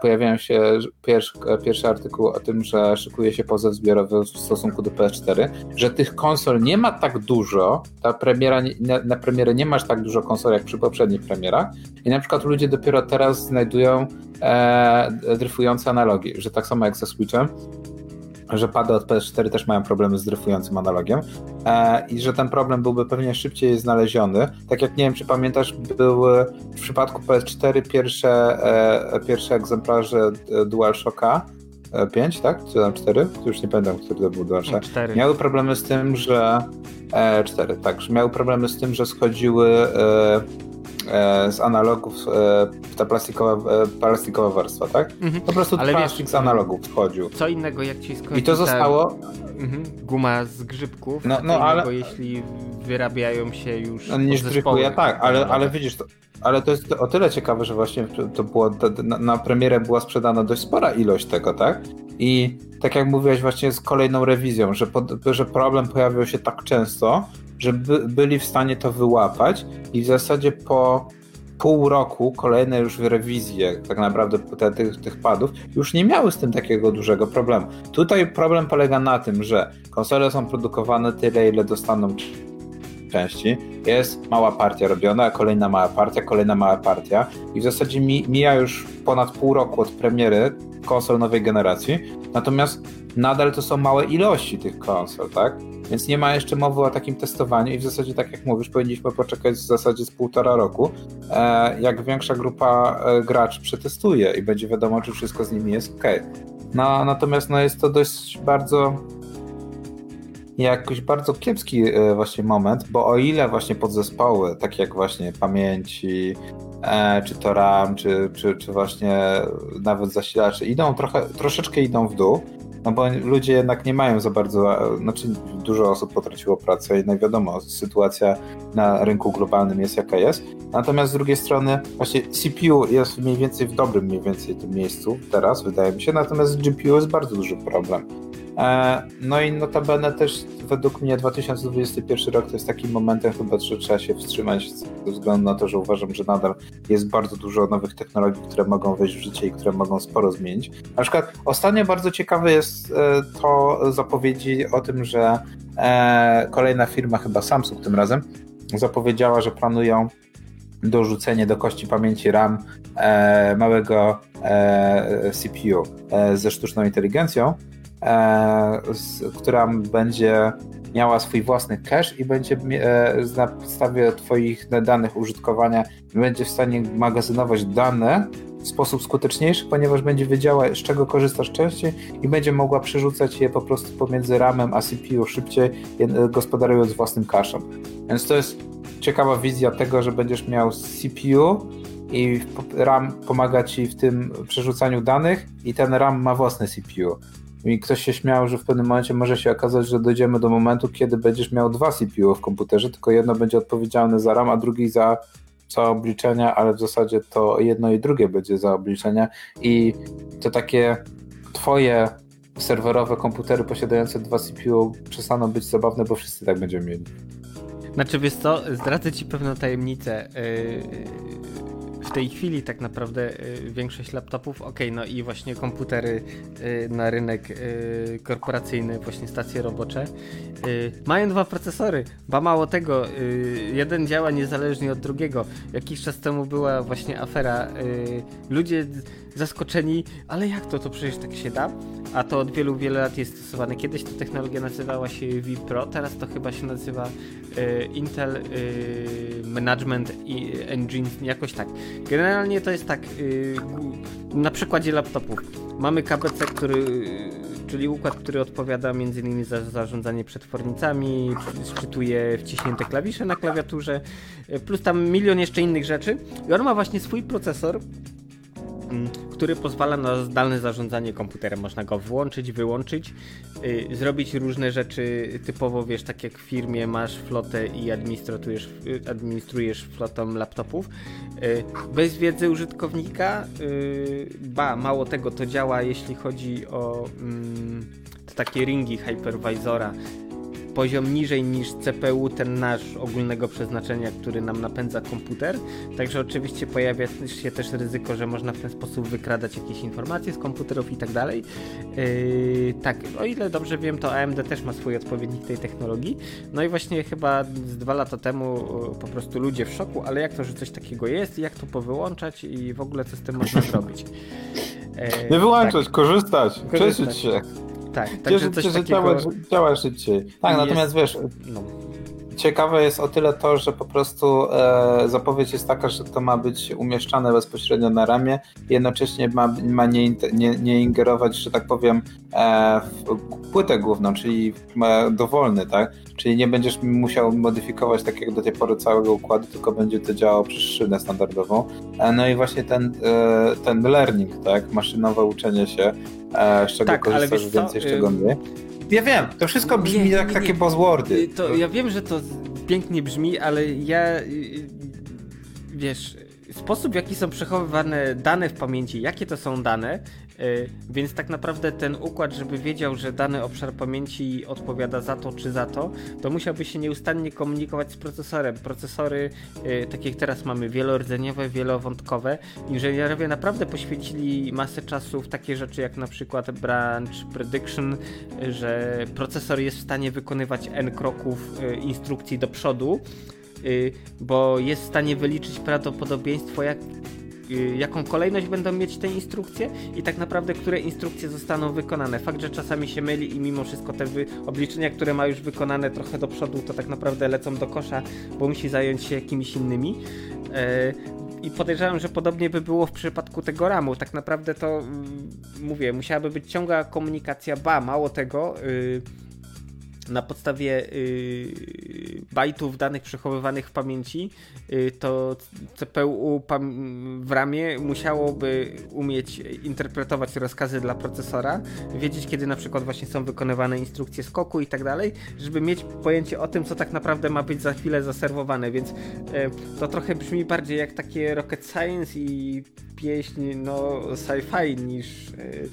pojawiają się pierwszy, pierwszy artykuł o tym, że szykuje się pozew zbiorowy w stosunku do PS4, że tych konsol nie ma tak dużo, ta premiera, na, na premierę nie masz tak dużo konsol jak przy poprzednich premierach i na przykład ludzie dopiero teraz znajdują e, dryfujące analogi, że tak samo jak ze Switchem, że pady od PS4 też mają problemy z dryfującym analogiem e, i że ten problem byłby pewnie szybciej znaleziony. Tak jak nie wiem, czy pamiętasz, były w przypadku PS4 pierwsze, e, pierwsze egzemplarze DualShocka 5, e, tak? Czy tam 4? Już nie pamiętam, który to był DualShock. 4. Miały problemy z tym, że... E, 4, tak. Że miały problemy z tym, że schodziły e, e, z analogów e, ta plastikowa, e, plastikowa warstwa, tak? Mhm. Po prostu Ale wiesz, z analogów wchodził. Co innego, jak ci skończy I to zostało... Mhm. Guma z grzybków, no, no, ale... jeśli wyrabiają się już no, Nie sztrykuje, tak, ale, ale widzisz, to, ale to jest o tyle ciekawe, że właśnie to było, na, na premierę była sprzedana dość spora ilość tego, tak? I tak jak mówiłeś właśnie z kolejną rewizją, że, pod, że problem pojawiał się tak często, że by, byli w stanie to wyłapać i w zasadzie po pół roku kolejne już rewizje tak naprawdę te, tych, tych padów już nie miały z tym takiego dużego problemu. Tutaj problem polega na tym, że konsole są produkowane tyle, ile dostaną części. Jest mała partia robiona, kolejna mała partia, kolejna mała partia i w zasadzie mija już ponad pół roku od premiery konsol nowej generacji, natomiast nadal to są małe ilości tych konsol, tak? Więc nie ma jeszcze mowy o takim testowaniu i w zasadzie, tak jak mówisz, powinniśmy poczekać w zasadzie z półtora roku, e, jak większa grupa e, graczy przetestuje i będzie wiadomo, czy wszystko z nimi jest ok. No, natomiast no, jest to dość bardzo jakoś bardzo kiepski e, właśnie moment, bo o ile właśnie podzespoły, takie jak właśnie pamięci, czy to RAM, czy, czy, czy właśnie nawet zasilacze idą trochę, troszeczkę idą w dół, no bo ludzie jednak nie mają za bardzo, znaczy dużo osób potraciło pracę i wiadomo, sytuacja na rynku globalnym jest jaka jest. Natomiast z drugiej strony właśnie CPU jest mniej więcej w dobrym mniej więcej tym miejscu teraz, wydaje mi się, natomiast z GPU jest bardzo duży problem. E, no i notabene też według mnie 2021 rok to jest takim momentem chyba, że trzeba się wstrzymać ze względu na to, że uważam, że nadal jest bardzo dużo nowych technologii, które mogą wejść w życie i które mogą sporo zmienić. Na przykład ostatnio bardzo ciekawe jest e, to zapowiedzi o tym, że e, kolejna firma, chyba Samsung tym razem, zapowiedziała, że planują dorzucenie do kości pamięci RAM małego CPU ze sztuczną inteligencją, która będzie miała swój własny cache i będzie e, na podstawie Twoich danych użytkowania będzie w stanie magazynować dane w sposób skuteczniejszy, ponieważ będzie wiedziała, z czego korzystasz częściej i będzie mogła przerzucać je po prostu pomiędzy RAMem a CPU szybciej, gospodarując własnym cache'em. Więc to jest ciekawa wizja tego, że będziesz miał CPU i RAM pomaga ci w tym przerzucaniu danych i ten RAM ma własne CPU. I ktoś się śmiał, że w pewnym momencie może się okazać, że dojdziemy do momentu, kiedy będziesz miał dwa CPU w komputerze, tylko jedno będzie odpowiedzialne za RAM, a drugi za, za obliczenia, ale w zasadzie to jedno i drugie będzie za obliczenia. I to takie twoje serwerowe komputery posiadające dwa CPU przestaną być zabawne, bo wszyscy tak będziemy mieli. Znaczy wiesz co, zdradzę ci pewną tajemnicę. W tej chwili tak naprawdę y, większość laptopów, ok, no i właśnie komputery y, na rynek y, korporacyjny, właśnie stacje robocze, mają dwa procesory, ba mało tego, jeden działa niezależnie od drugiego. Jakiś czas temu była właśnie afera, ludzie zaskoczeni, ale jak to, to przecież tak się da? A to od wielu, wielu lat jest stosowane. Kiedyś ta technologia nazywała się vPro, teraz to chyba się nazywa y, Intel y, Management Engine, jakoś tak. Generalnie to jest tak, y, na przykładzie laptopów. Mamy KBC, który, czyli układ, który odpowiada m.in. za zarządzanie przetwornicami, szczytuje wciśnięte klawisze na klawiaturze, plus tam milion jeszcze innych rzeczy. I on ma właśnie swój procesor, który pozwala na zdalne zarządzanie komputerem. Można go włączyć, wyłączyć, yy, zrobić różne rzeczy typowo, wiesz, tak jak w firmie masz flotę i administrujesz, yy, administrujesz flotą laptopów. Yy, bez wiedzy użytkownika, y, ba, mało tego, to działa jeśli chodzi o mm, takie ringi hypervisora, poziom niżej niż CPU, ten nasz ogólnego przeznaczenia, który nam napędza komputer. Także oczywiście pojawia się też ryzyko, że można w ten sposób wykradać jakieś informacje z komputerów i tak dalej. Yy, tak, o ile dobrze wiem, to AMD też ma swój odpowiednik tej technologii. No i właśnie chyba z dwa lata temu po prostu ludzie w szoku, ale jak to, że coś takiego jest, jak to powyłączać i w ogóle co z tym można zrobić. Yy, Nie wyłączać, tak. korzystać, cieszyć się. Tak, także coś takiego... działa, działa szybciej. Tak, natomiast wiesz, no ciekawe jest o tyle to, że po prostu e, zapowiedź jest taka, że to ma być umieszczane bezpośrednio na ramię jednocześnie ma, ma nie, nie, nie ingerować, że tak powiem, e, w płytę główną, czyli dowolny, tak? Czyli nie będziesz musiał modyfikować tak jak do tej pory całego układu, tylko będzie to działało przez szynę standardową. E, no i właśnie ten, e, ten learning, tak? Maszynowe uczenie się, e, z czego tak, korzystasz więcej, z czego mniej ja wiem, to wszystko brzmi nie, jak nie, takie buzzwordy. To, ja wiem, że to pięknie brzmi, ale ja y, y, wiesz, sposób w jaki są przechowywane dane w pamięci, jakie to są dane, yy, więc tak naprawdę ten układ, żeby wiedział, że dany obszar pamięci odpowiada za to czy za to, to musiałby się nieustannie komunikować z procesorem. Procesory, yy, tak jak teraz mamy, wielordzeniowe, wielowątkowe, inżynierowie naprawdę poświęcili masę czasu w takie rzeczy jak na przykład branch prediction, yy, że procesor jest w stanie wykonywać n kroków y, instrukcji do przodu, Y, bo jest w stanie wyliczyć prawdopodobieństwo, jak, y, jaką kolejność będą mieć te instrukcje i tak naprawdę, które instrukcje zostaną wykonane. Fakt, że czasami się myli i mimo wszystko te obliczenia, które ma już wykonane trochę do przodu, to tak naprawdę lecą do kosza, bo musi zająć się jakimiś innymi. E, I podejrzewam, że podobnie by było w przypadku tego ramu. Tak naprawdę to, mm, mówię, musiałaby być ciągła komunikacja, ba, mało tego, y, na podstawie yy, bajtów danych przechowywanych w pamięci, yy, to CPU w ramie musiałoby umieć interpretować rozkazy dla procesora, wiedzieć kiedy na przykład właśnie są wykonywane instrukcje skoku i tak dalej, żeby mieć pojęcie o tym, co tak naprawdę ma być za chwilę zaserwowane, więc yy, to trochę brzmi bardziej jak takie rocket science i pieśń no sci-fi niż yy,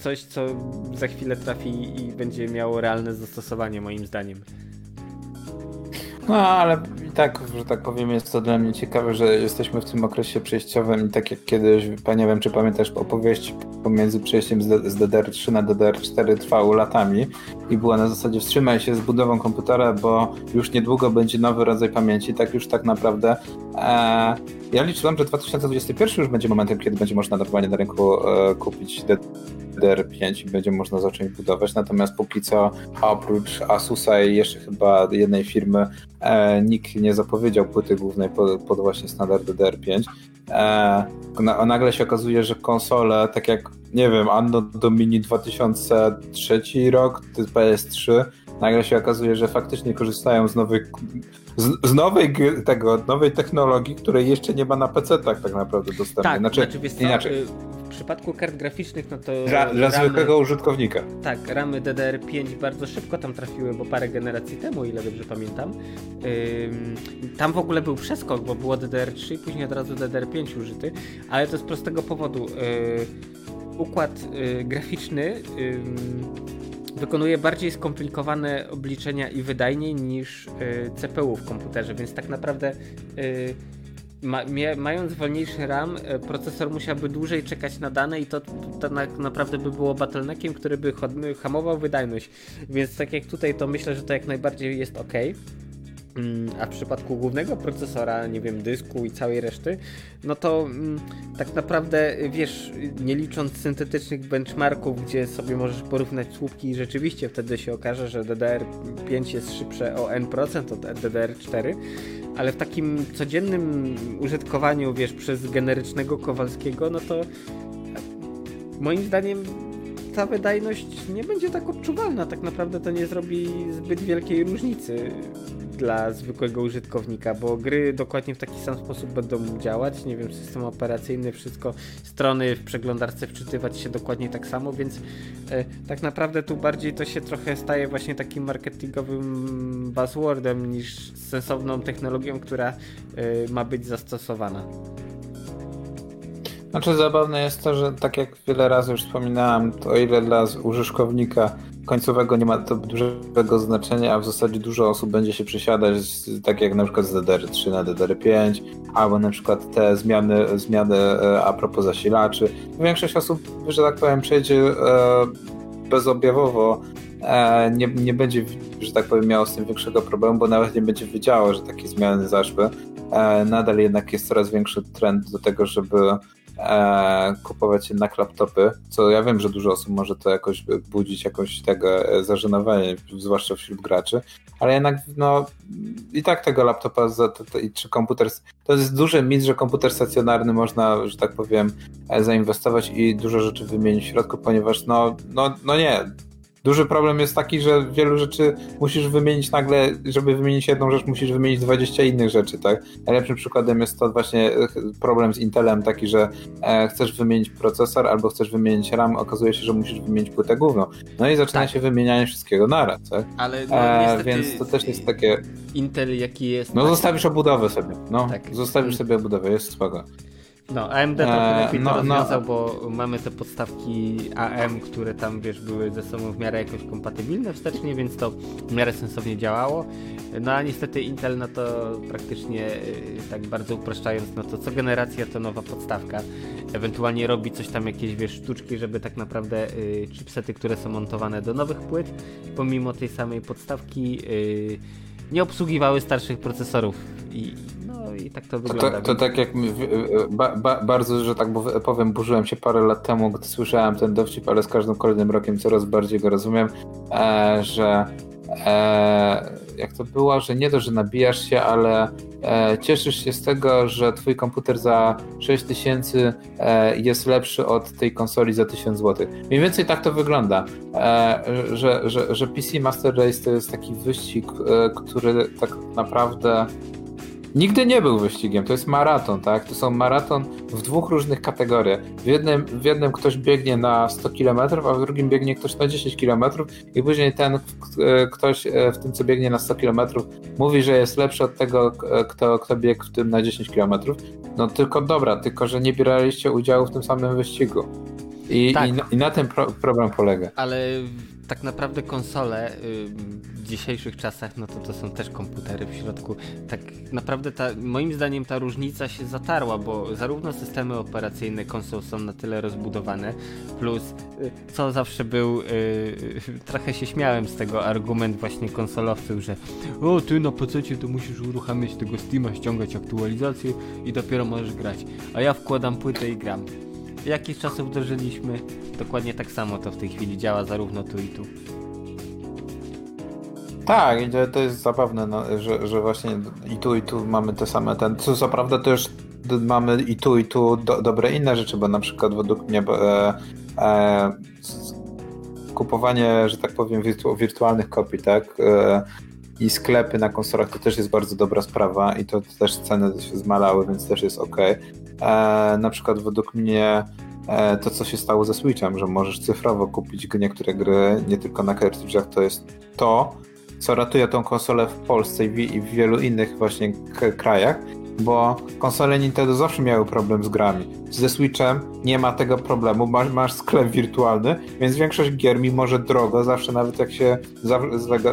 coś, co za chwilę trafi i będzie miało realne zastosowanie, moim zdaniem. No, ale i tak, że tak powiem, jest to dla mnie ciekawe, że jesteśmy w tym okresie przejściowym i tak jak kiedyś, nie wiem, czy pamiętasz opowieść pomiędzy przejściem z DDR3 na DDR4 trwało latami i była na zasadzie wstrzymaj się z budową komputera, bo już niedługo będzie nowy rodzaj pamięci, tak już tak naprawdę. E, ja liczyłem, że 2021 już będzie momentem, kiedy będzie można normalnie na rynku e, kupić DDR5 i będzie można zacząć budować, natomiast póki co oprócz Asusa i jeszcze chyba jednej firmy e, nikt nie zapowiedział płyty głównej pod, pod właśnie standard DDR5. E, na, nagle się okazuje, że konsole, tak jak nie wiem, Anno Domini 2003 rok, PS3, nagle się okazuje, że faktycznie korzystają z nowych z, z, nowej tego, nowej technologii, której jeszcze nie ma na PC-tach tak naprawdę dostępnej. Tak, znaczy, znaczy wiesz inaczej. Y, w przypadku kart graficznych, no to. Dla, dla ramy, zwykłego użytkownika. Tak, ramy DDR5 bardzo szybko tam trafiły, bo parę generacji temu, ile dobrze pamiętam. Ym, tam w ogóle był przeskok, bo było DDR3 i później od razu DDR5 użyty, ale to z prostego powodu. Yy, układ yy, graficzny wykonuje bardziej skomplikowane obliczenia i wydajniej niż y, CPU w komputerze, więc tak naprawdę y, ma, mając wolniejszy RAM, y, procesor musiałby dłużej czekać na dane i to, to tak naprawdę by było bottleneckiem, który by hamował wydajność. Więc tak jak tutaj, to myślę, że to jak najbardziej jest ok. Mm, a w przypadku głównego procesora, nie wiem, dysku i całej reszty, no to mm, tak naprawdę, wiesz, nie licząc syntetycznych benchmarków, gdzie sobie możesz porównać słupki i rzeczywiście wtedy się okaże, że DDR5 jest szybsze o n% od DDR4, ale w takim codziennym użytkowaniu, wiesz, przez generycznego Kowalskiego, no to moim zdaniem ta wydajność nie będzie tak odczuwalna. Tak naprawdę to nie zrobi zbyt wielkiej różnicy dla zwykłego użytkownika, bo gry dokładnie w taki sam sposób będą działać. Nie wiem, system operacyjny, wszystko, strony w przeglądarce wczytywać się dokładnie tak samo, więc e, tak naprawdę tu bardziej to się trochę staje właśnie takim marketingowym buzzwordem niż sensowną technologią, która e, ma być zastosowana. Znaczy zabawne jest to, że tak jak wiele razy już wspominałem, to o ile dla użytkownika końcowego nie ma to dużego znaczenia, a w zasadzie dużo osób będzie się przesiadać, tak jak na przykład z DDR3 na DDR5, albo na przykład te zmiany, zmiany e, a propos zasilaczy. Większość osób, że tak powiem, przejdzie e, bezobjawowo, e, nie, nie będzie, że tak powiem, miało z tym większego problemu, bo nawet nie będzie wiedziało, że takie zmiany zaszły. Nadal jednak jest coraz większy trend do tego, żeby e, kupować jednak laptopy, co ja wiem, że dużo osób może to jakoś budzić jakąś tego e, zażenowanie, zwłaszcza wśród graczy, ale jednak no i tak tego laptopa za, to, to, czy komputer, to jest duży mit, że komputer stacjonarny można, że tak powiem, e, zainwestować i dużo rzeczy wymienić w środku, ponieważ no, no, no nie, Duży problem jest taki, że wielu rzeczy musisz wymienić nagle, żeby wymienić jedną rzecz, musisz wymienić 20 innych rzeczy, tak? Najlepszym przykładem jest to właśnie e, problem z Intelem taki, że e, chcesz wymienić procesor albo chcesz wymienić RAM, okazuje się, że musisz wymienić płynę główną. No i zaczyna tak. się wymienianie wszystkiego naraz, tak? Ale no, e, więc to też jest takie... Intel jaki jest... No zostawisz obudowę sobie, no. Tak. Zostawisz sobie obudowę, jest spoko. No, AMD trochę eee, lepiej no, to no. rozwiązał, no. bo mamy te podstawki AM, które tam, wiesz, były ze sobą w miarę jakoś kompatybilne wstecznie, więc to w miarę sensownie działało. No a niestety Intel, no to praktycznie y, tak bardzo upraszczając, no to co generacja to nowa podstawka. Ewentualnie robi coś tam, jakieś, wiesz, sztuczki, żeby tak naprawdę y, chipsety, które są montowane do nowych płyt, pomimo tej samej podstawki, y, nie obsługiwały starszych procesorów i i tak to wygląda. To, to, to tak jak ba, ba, bardzo, że tak powiem, burzyłem się parę lat temu, gdy słyszałem ten dowcip, ale z każdym kolejnym rokiem coraz bardziej go rozumiem, e, że e, jak to było, że nie to, że nabijasz się, ale e, cieszysz się z tego, że twój komputer za 6000 e, jest lepszy od tej konsoli za 1000 zł. Mniej więcej tak to wygląda, e, że, że, że PC Master Race to jest taki wyścig, e, który tak naprawdę nigdy nie był wyścigiem, to jest maraton, tak? To są maraton w dwóch różnych kategoriach. W jednym, w jednym ktoś biegnie na 100 km, a w drugim biegnie ktoś na 10 km i później ten ktoś e, w tym, co biegnie na 100 km mówi, że jest lepszy od tego, kto, kto biegł w tym na 10 km. No tylko dobra, tylko że nie bieraliście udziału w tym samym wyścigu. I, tak. i, na, i na tym pro, problem polega. Ale tak naprawdę konsole w dzisiejszych czasach, no to to są też komputery w środku. Tak naprawdę ta, moim zdaniem ta różnica się zatarła, bo zarówno systemy operacyjne konsol są na tyle rozbudowane, plus y, co zawsze był, yy, trochę się śmiałem z tego argument właśnie konsolowców, że o ty na PC to musisz uruchamiać tego Steama, ściągać aktualizację i dopiero możesz grać, a ja wkładam płytę i gram jakiś czas wdrożyliśmy. Dokładnie tak samo to w tej chwili działa zarówno tu i tu. Tak, to jest zabawne, no, że, że właśnie i tu i tu mamy te same ten. Co, co prawda też mamy i tu i tu do, dobre inne rzeczy, bo na przykład według mnie e, e, kupowanie, że tak powiem, wirtu, wirtualnych kopii, tak? E, I sklepy na konsolach to też jest bardzo dobra sprawa i to też ceny się zmalały, więc też jest ok. E, na przykład według mnie e, to, co się stało ze Switchem, że możesz cyfrowo kupić niektóre gry, nie tylko na cartridge'ach, to jest to, co ratuje tą konsolę w Polsce i w, i w wielu innych właśnie krajach, bo konsole Nintendo zawsze miały problem z grami. Ze Switchem nie ma tego problemu, masz, masz sklep wirtualny, więc większość gier, mimo że drogo, zawsze nawet jak się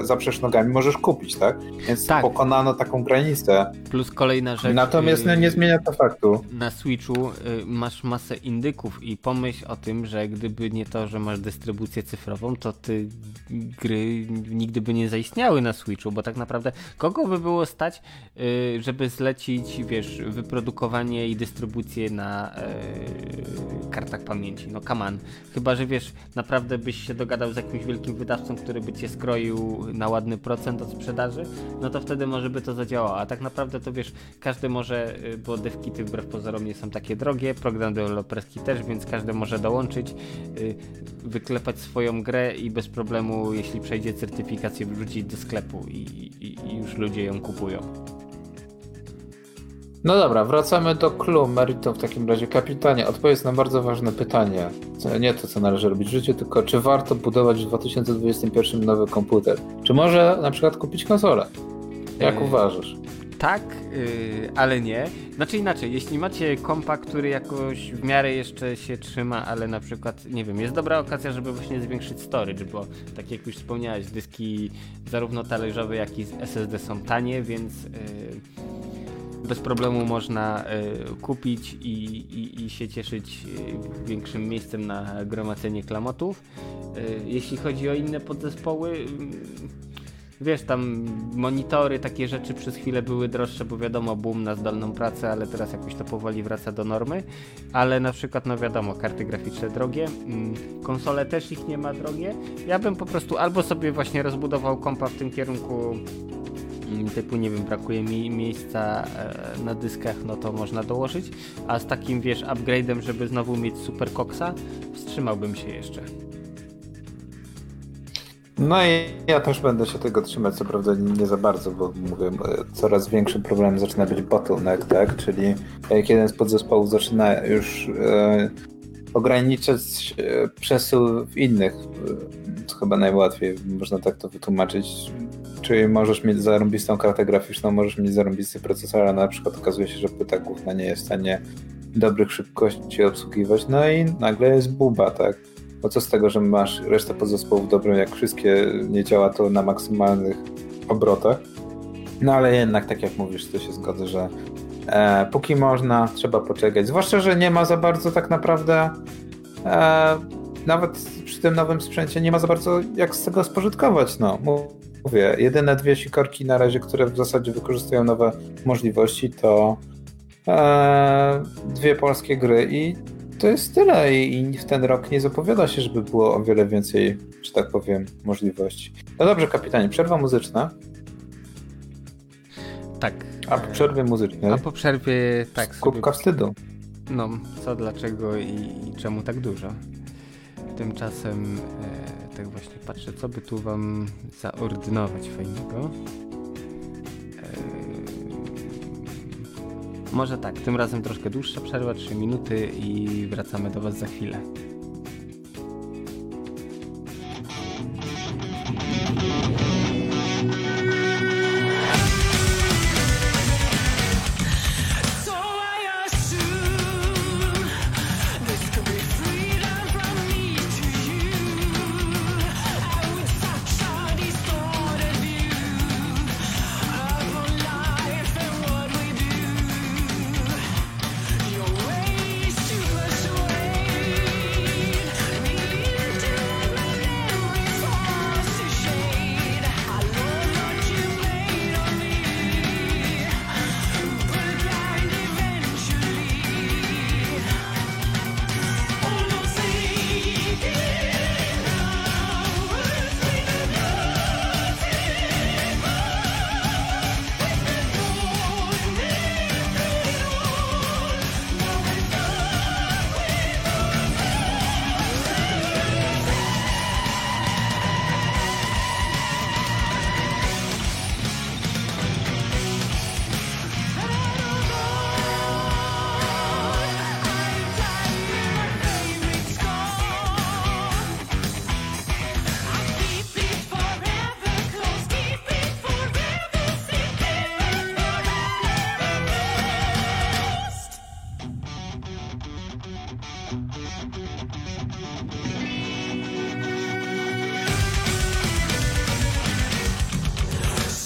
zaprzesz nogami, możesz kupić, tak? Więc tak. pokonano taką granicę. Plus kolejna rzecz. Natomiast yy, nie zmienia to faktu. Na Switchu yy, masz masę indyków i pomyśl o tym, że gdyby nie to, że masz dystrybucję cyfrową, to ty gry nigdy by nie zaistniały na Switchu, bo tak naprawdę kogo by było stać, yy, żeby zlecić, wiesz, wyprodukowanie i dystrybucję na yy, kartach pamięci. No kaman. Chyba, że wiesz, naprawdę byś się dogadał z jakimś wielkim wydawcą, który by cię skroił na ładny procent od sprzedaży, no to wtedy może by to zadziałało. A tak naprawdę to wiesz, każdy może, y, bo devkity wbrew pozorom nie są takie drogie, program deweloperski też, więc każdy może dołączyć, yy, wyklepać swoją grę i bez problemu, jeśli przejdzie certyfikację, wrócić do sklepu i, i, i już ludzie ją kupują. No dobra, wracamy do clue, meritum w takim razie. Kapitanie, odpowiedz na bardzo ważne pytanie. Nie to, co należy robić w życiu, tylko czy warto budować w 2021 nowy komputer? Czy może na przykład kupić konsolę? Jak yy, uważasz? Tak, yy, ale nie. Znaczy inaczej, jeśli macie kompa, który jakoś w miarę jeszcze się trzyma, ale na przykład, nie wiem, jest dobra okazja, żeby właśnie zwiększyć storage, bo tak jak już wspomniałeś, dyski zarówno talerzowe, jak i SSD są tanie, więc... Yy, bez problemu można y, kupić i, i, i, się cieszyć e, większym miejscem na gromadzenie klamotów. Y, jeśli chodzi o inne podzespoły, wiesz, tam monitory, takie rzeczy przez chwilę były droższe, bo wiadomo, boom na zdalną pracę, ale teraz jakoś to powoli wraca do normy. Ale na przykład, no wiadomo, karty graficzne drogie, mm, konsole też ich nie ma drogie. Ja bym po prostu albo sobie właśnie rozbudował kompa w tym kierunku typu, nie wiem, brakuje mi miejsca e, na dyskach, no to można dołożyć, a z takim, wiesz, upgrade'em, żeby znowu mieć super koksa, wstrzymałbym się jeszcze. No i ja też będę się tego trzymać, co prawda nie za bardzo, bo mówię, coraz większym problemem zaczyna być bottleneck, tak? Czyli jak jeden z podzespołów zaczyna już e, ograniczać e, przesył w innych, to chyba najłatwiej można tak to wytłumaczyć. Czyli możesz mieć zarąbistą kartę graficzną, możesz mieć zarąbisty procesor, ale na przykład okazuje się, że płyta główna nie jest w stanie dobrych szybkości obsługiwać, no i nagle jest buba, tak? Bo co z tego, że masz resztę podzespołów dobrą, jak wszystkie nie działa to na maksymalnych obrotach. No ale jednak, tak jak mówisz, to się zgodzę, że e, póki można, trzeba poczekać. Zwłaszcza, że nie ma za bardzo tak naprawdę e, nawet przy tym nowym sprzęcie nie ma za bardzo jak z tego spożytkować. No, mówię, jedyne dwie sikorki na razie, które w zasadzie wykorzystują nowe możliwości, to e, dwie polskie gry i to jest tyle i w ten rok nie zapowiada się, żeby było o wiele więcej, że tak powiem, możliwości. No dobrze, kapitanie, przerwa muzyczna. Tak. A po przerwie muzycznej? A po przerwie, tak. Kubka sobie... wstydu. No, co, dlaczego i, i, czemu tak dużo. Tymczasem e, tak właśnie patrzę, co by tu wam zaordynować fajnego. Może tak, tym razem troszkę dłuższa przerwa, 3 minuty i wracamy do Was za chwilę.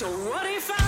So what if I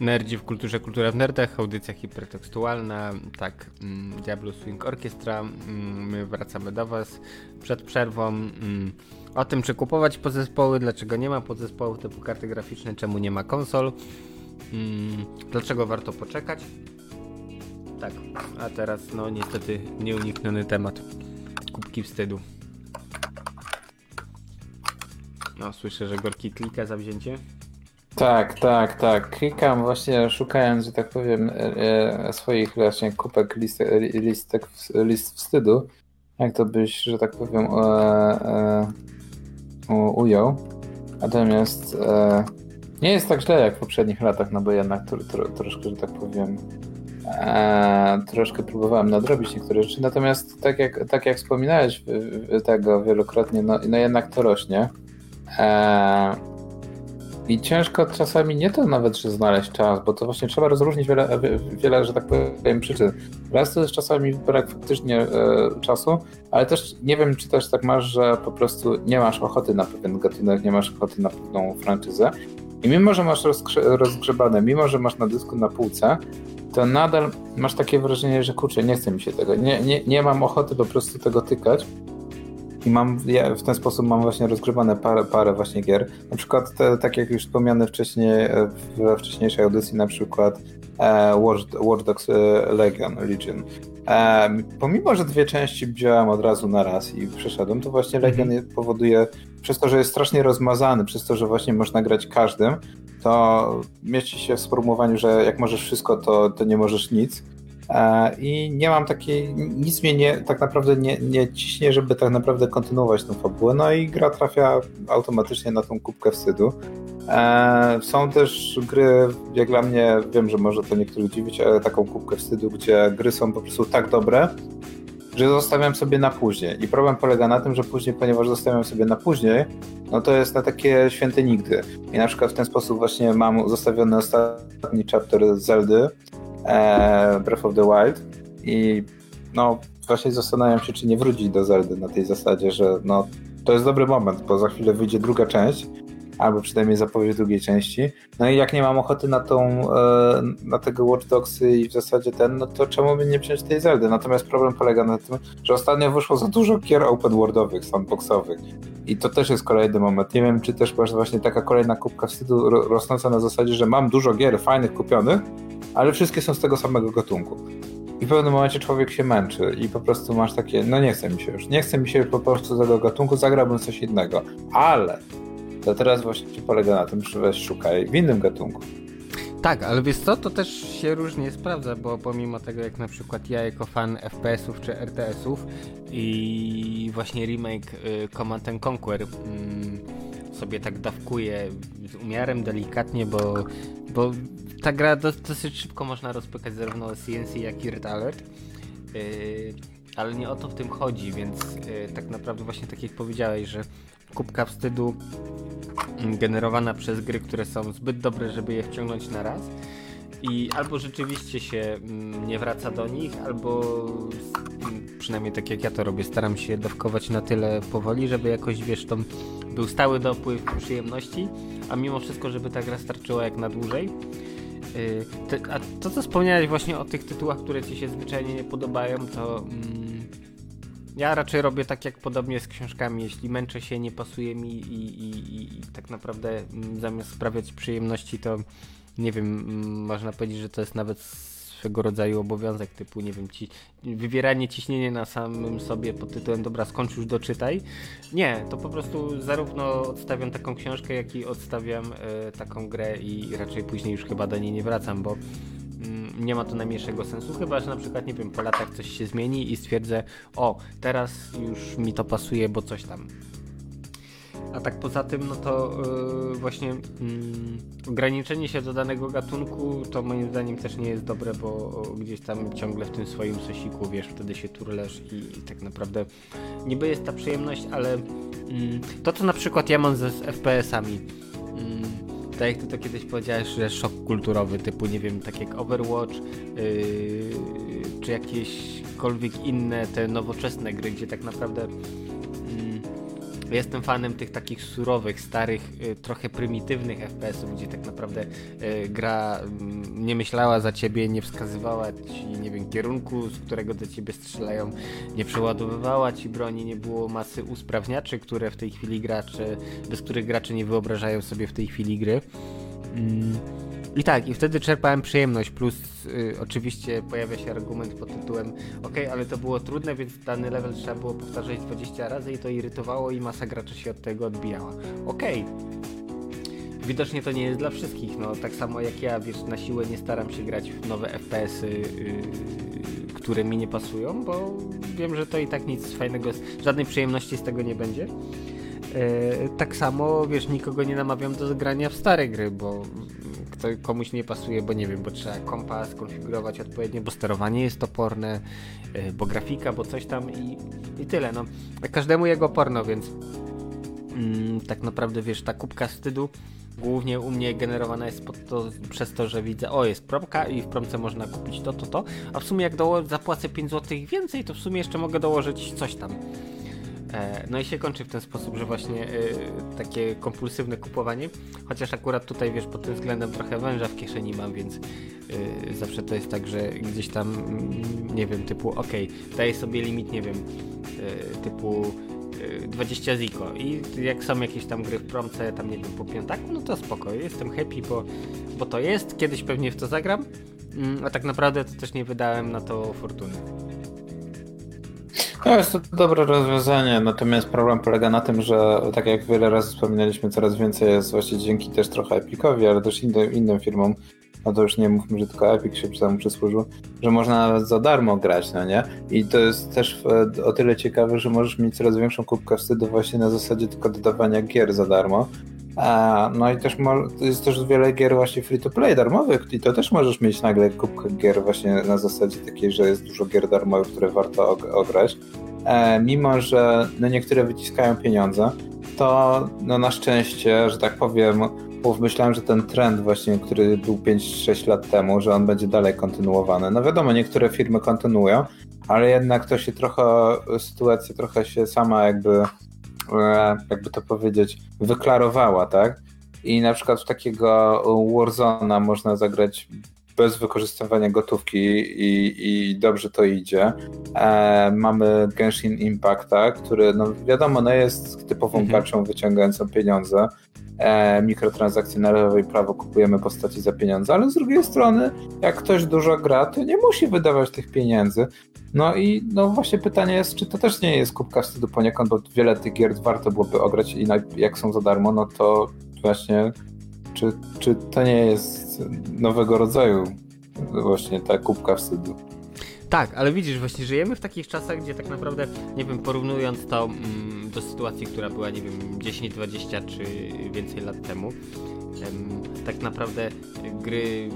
Nerdzi w kulturze, kultura w nerdach, audycja hipertekstualna, tak, mm, Diablo Swing Orchestra, mm, my wracamy do Was przed przerwą. Mm, o tym, czy kupować podzespoły, dlaczego nie ma podzespołów typu karty graficzne, czemu nie ma konsol, dlaczego warto poczekać. Tak, a teraz no niestety nieunikniony temat. Kubki wstydu. No, słyszę, że Gorki klika za wzięcie. Tak, tak, tak. Klikam właśnie szukając, że tak powiem, e, e, swoich właśnie kupek, list, listek, list wstydu. Jak to byś, że tak powiem, e, ujął. Natomiast nie jest tak źle jak w poprzednich latach, no bo jednak tro, tro, troszkę, że tak powiem, troszkę próbowałem nadrobić niektóre rzeczy. Natomiast tak jak, tak jak wspominałeś tego wielokrotnie, no, no jednak to rośnie. I ciężko czasami nie to nawet, że znaleźć czas, bo to właśnie trzeba rozróżnić wiele, wiele że tak powiem, przyczyn. Raz to jest czasami brak faktycznie e, czasu, ale też nie wiem, czy też tak masz, że po prostu nie masz ochoty na pewien gatunek, nie masz ochoty na pewną franczyzę. I mimo, że masz rozgrzebane, mimo, że masz na dysku na półce, to nadal masz takie wrażenie, że kurczę, nie chce mi się tego, nie, nie, nie mam ochoty po prostu tego tykać. I mam, ja w ten sposób mam właśnie rozgrywane parę, parę właśnie gier. Na przykład, te, tak jak już wspomniane wcześniej, e, we wcześniejszej audycji, na przykład e, Watch, Watch Dogs e, Legion, Legion. E, pomimo, że dwie części wziąłem od razu na raz i przeszedłem, to właśnie Legion mm -hmm. powoduje, przez to, że jest strasznie rozmazany, przez to, że właśnie można grać każdym, to mieści się w sformułowaniu, że jak możesz wszystko, to, to nie możesz nic. E, I nie mam takiej, nic mnie nie, tak naprawdę nie, nie ciśnie, żeby tak naprawdę kontynuować tą fabułę. No i gra trafia automatycznie na tą kubkę wstydu. E, są też gry, jak dla mnie, wiem, że może to niektórych dziwić, ale taką kubkę wstydu, gdzie gry są po prostu tak dobre, że zostawiam sobie na później. I problem polega na tym, że później, ponieważ zostawiam sobie na później, no to jest na takie święte nigdy. I na przykład w ten sposób właśnie mam zostawiony ostatni chapter Zeldy, Breath of the Wild i no właśnie zastanawiam się, czy nie wrócić do Zeldy na tej zasadzie, że no to jest dobry moment, bo za chwilę wyjdzie druga część, albo przynajmniej zapowiedź drugiej części. No i jak nie mam ochoty na tą, e, na tego Watch Dogsy i w zasadzie ten, no to czemu by nie wziąć tej Zeldy? Natomiast problem polega na tym, że ostatnio wyszło za dużo gier open worldowych, sandboxowych. I to też jest kolejny moment. Nie wiem, czy też masz właśnie taka kolejna kubka wstydu rosnąca na zasadzie, że mam dużo gier fajnych kupionych, ale wszystkie są z tego samego gatunku. I w pewnym momencie człowiek się męczy i po prostu masz takie, no nie chce mi się już, nie chce mi się po prostu tego gatunku, zagrałbym coś innego. Ale to teraz właśnie polega na tym, że weź szukaj w innym gatunku. Tak, ale wiesz co, to też się różnie sprawdza, bo pomimo tego jak na przykład ja jako fan FPS-ów czy RTS-ów i właśnie remake y, Command Conquer mm, sobie tak dawkuję z umiarem, delikatnie, bo, bo ta gra dosyć szybko można rozpykać zarówno CNC jak i Red Alert. Yy, ale nie o to w tym chodzi, więc yy, tak naprawdę właśnie tak jak powiedziałeś, że kubka wstydu generowana przez gry, które są zbyt dobre, żeby je wciągnąć na raz i albo rzeczywiście się mm, nie wraca do nich, albo mm, przynajmniej tak jak ja to robię, staram się dawkować na tyle powoli, żeby jakoś, wiesz, to był stały dopływ przyjemności, a mimo wszystko, żeby ta gra starczyła jak na dłużej. Y, a to, co wspomniałeś właśnie o tych tytułach, które ci się zwyczajnie nie podobają, to mm, ja raczej robię tak jak podobnie z książkami. Jeśli męczę się, nie pasuje mi i, i, i tak naprawdę mm, zamiast sprawiać przyjemności, to nie wiem, mm, można powiedzieć, że to jest nawet swego rodzaju obowiązek typu, nie wiem, ci, wywieranie ciśnienia na samym sobie pod tytułem dobra, skończ już, doczytaj. Nie, to po prostu zarówno odstawiam taką książkę, jak i odstawiam e, taką grę i raczej później już chyba do niej nie wracam, bo nie ma to najmniejszego sensu, chyba że na przykład, nie wiem, po latach coś się zmieni i stwierdzę, o, teraz już mi to pasuje, bo coś tam. A tak poza tym, no to yy, właśnie yy, ograniczenie się do danego gatunku to moim zdaniem też nie jest dobre, bo gdzieś tam ciągle w tym swoim sosiku, wiesz, wtedy się turlesz i, i tak naprawdę niby jest ta przyjemność, ale yy, to co na przykład ja mam ze z FPS-ami, mm, tak jak ty to kiedyś powiedziałeś, że szok kulturowy typu, nie wiem, tak jak Overwatch, yy, czy jakiekolwiek inne te nowoczesne gry, gdzie tak naprawdę Jestem fanem tych takich surowych, starych, y, trochę prymitywnych FPS-ów, gdzie tak naprawdę y, gra mm, nie myślała za ciebie, nie wskazywała ci, nie wiem, kierunku, z którego do ciebie strzelają, nie przeładowywała ci broni, nie było masy usprawniaczy, które w tej chwili gracze, bez których gracze nie wyobrażają sobie w tej chwili gry. Mm. I tak, i wtedy czerpałem przyjemność, plus y, oczywiście pojawia się argument pod tytułem ok, ale to było trudne, więc dany level trzeba było powtarzać 20 razy i to irytowało i masa graczy się od tego odbijała. Okay. Widocznie to nie jest dla wszystkich, no tak samo jak ja, wiesz, na siłę nie staram się grać w nowe FPS-y, yy, które mi nie pasują, bo wiem, że to i tak nic fajnego, żadnej przyjemności z tego nie będzie. Yy, tak samo, wiesz, nikogo nie namawiam do grania w stare gry, bo to komuś nie pasuje, bo nie wiem, bo trzeba kompa skonfigurować odpowiednio, bo sterowanie jest toporne, y, bo grafika, bo coś tam i, i tyle. No, każdemu jego porno, więc mm, tak naprawdę wiesz, ta kubka wstydu głównie u mnie generowana jest to, przez to, że widzę, o jest promka i w promce można kupić to, to, to, a w sumie jak zapłacę 5 zł więcej, to w sumie jeszcze mogę dołożyć coś tam. E, no i się kończy w ten sposób, że właśnie e, takie kompulsywne kupowanie, chociaż akurat tutaj wiesz, pod tym względem trochę węża w kieszeni mam, więc e, zawsze to jest tak, że gdzieś tam, mm, nie wiem, typu ok, daję sobie limit, nie wiem, typu 20 ziko. I jak są jakieś tam gry w promce, tam nie wiem, po piątaku, no to spoko, jestem happy, bo, bo to jest, kiedyś pewnie w to zagram, mm, a tak naprawdę to też nie wydałem na to fortuny. No jest to dobre rozwiązanie, natomiast problem polega na tym, że tak jak wiele razy wspominaliśmy, coraz więcej jest właśnie dzięki też trochę Epicowi, ale też innym, innym firmom, no to już nie mówmy, że tylko Epic się temu przysłużył, że można nawet za darmo grać, no nie? I to jest też o tyle ciekawe, że możesz mieć coraz większą kubkę wstydu właśnie na zasadzie tylko dodawania gier za darmo, no i też jest też wiele gier właśnie free to play darmowych i to też możesz mieć nagle kubkę gier właśnie na zasadzie takiej, że jest dużo gier darmowych, które warto ograć. E, mimo, że no niektóre wyciskają pieniądze, to no na szczęście, że tak powiem, bo myślałem, że ten trend właśnie, który był 5-6 lat temu, że on będzie dalej kontynuowany. No wiadomo, niektóre firmy kontynuują, ale jednak to się trochę, sytuacja trochę się sama jakby jakby to powiedzieć, wyklarowała, tak? I na przykład w takiego Warzona można zagrać bez wykorzystywania gotówki i, i dobrze to idzie. E, mamy Genshin Impact, tak? który no wiadomo, no jest typową mhm. wyciągającą pieniądze. E, mikrotransakcje na lewo i prawo kupujemy postaci za pieniądze, ale z drugiej strony, jak ktoś dużo gra, to nie musi wydawać tych pieniędzy. No i no właśnie pytanie jest, czy to też nie jest kubka wstydu poniekąd, bo wiele tych gier warto byłoby ograć i jak są za darmo, no to właśnie czy, czy to nie jest nowego rodzaju właśnie ta kubka wstydu? Tak, ale widzisz, właśnie żyjemy w takich czasach, gdzie tak naprawdę, nie wiem, porównując to mm, do sytuacji, która była, nie wiem, 10, 20 czy więcej lat temu, em, tak naprawdę gry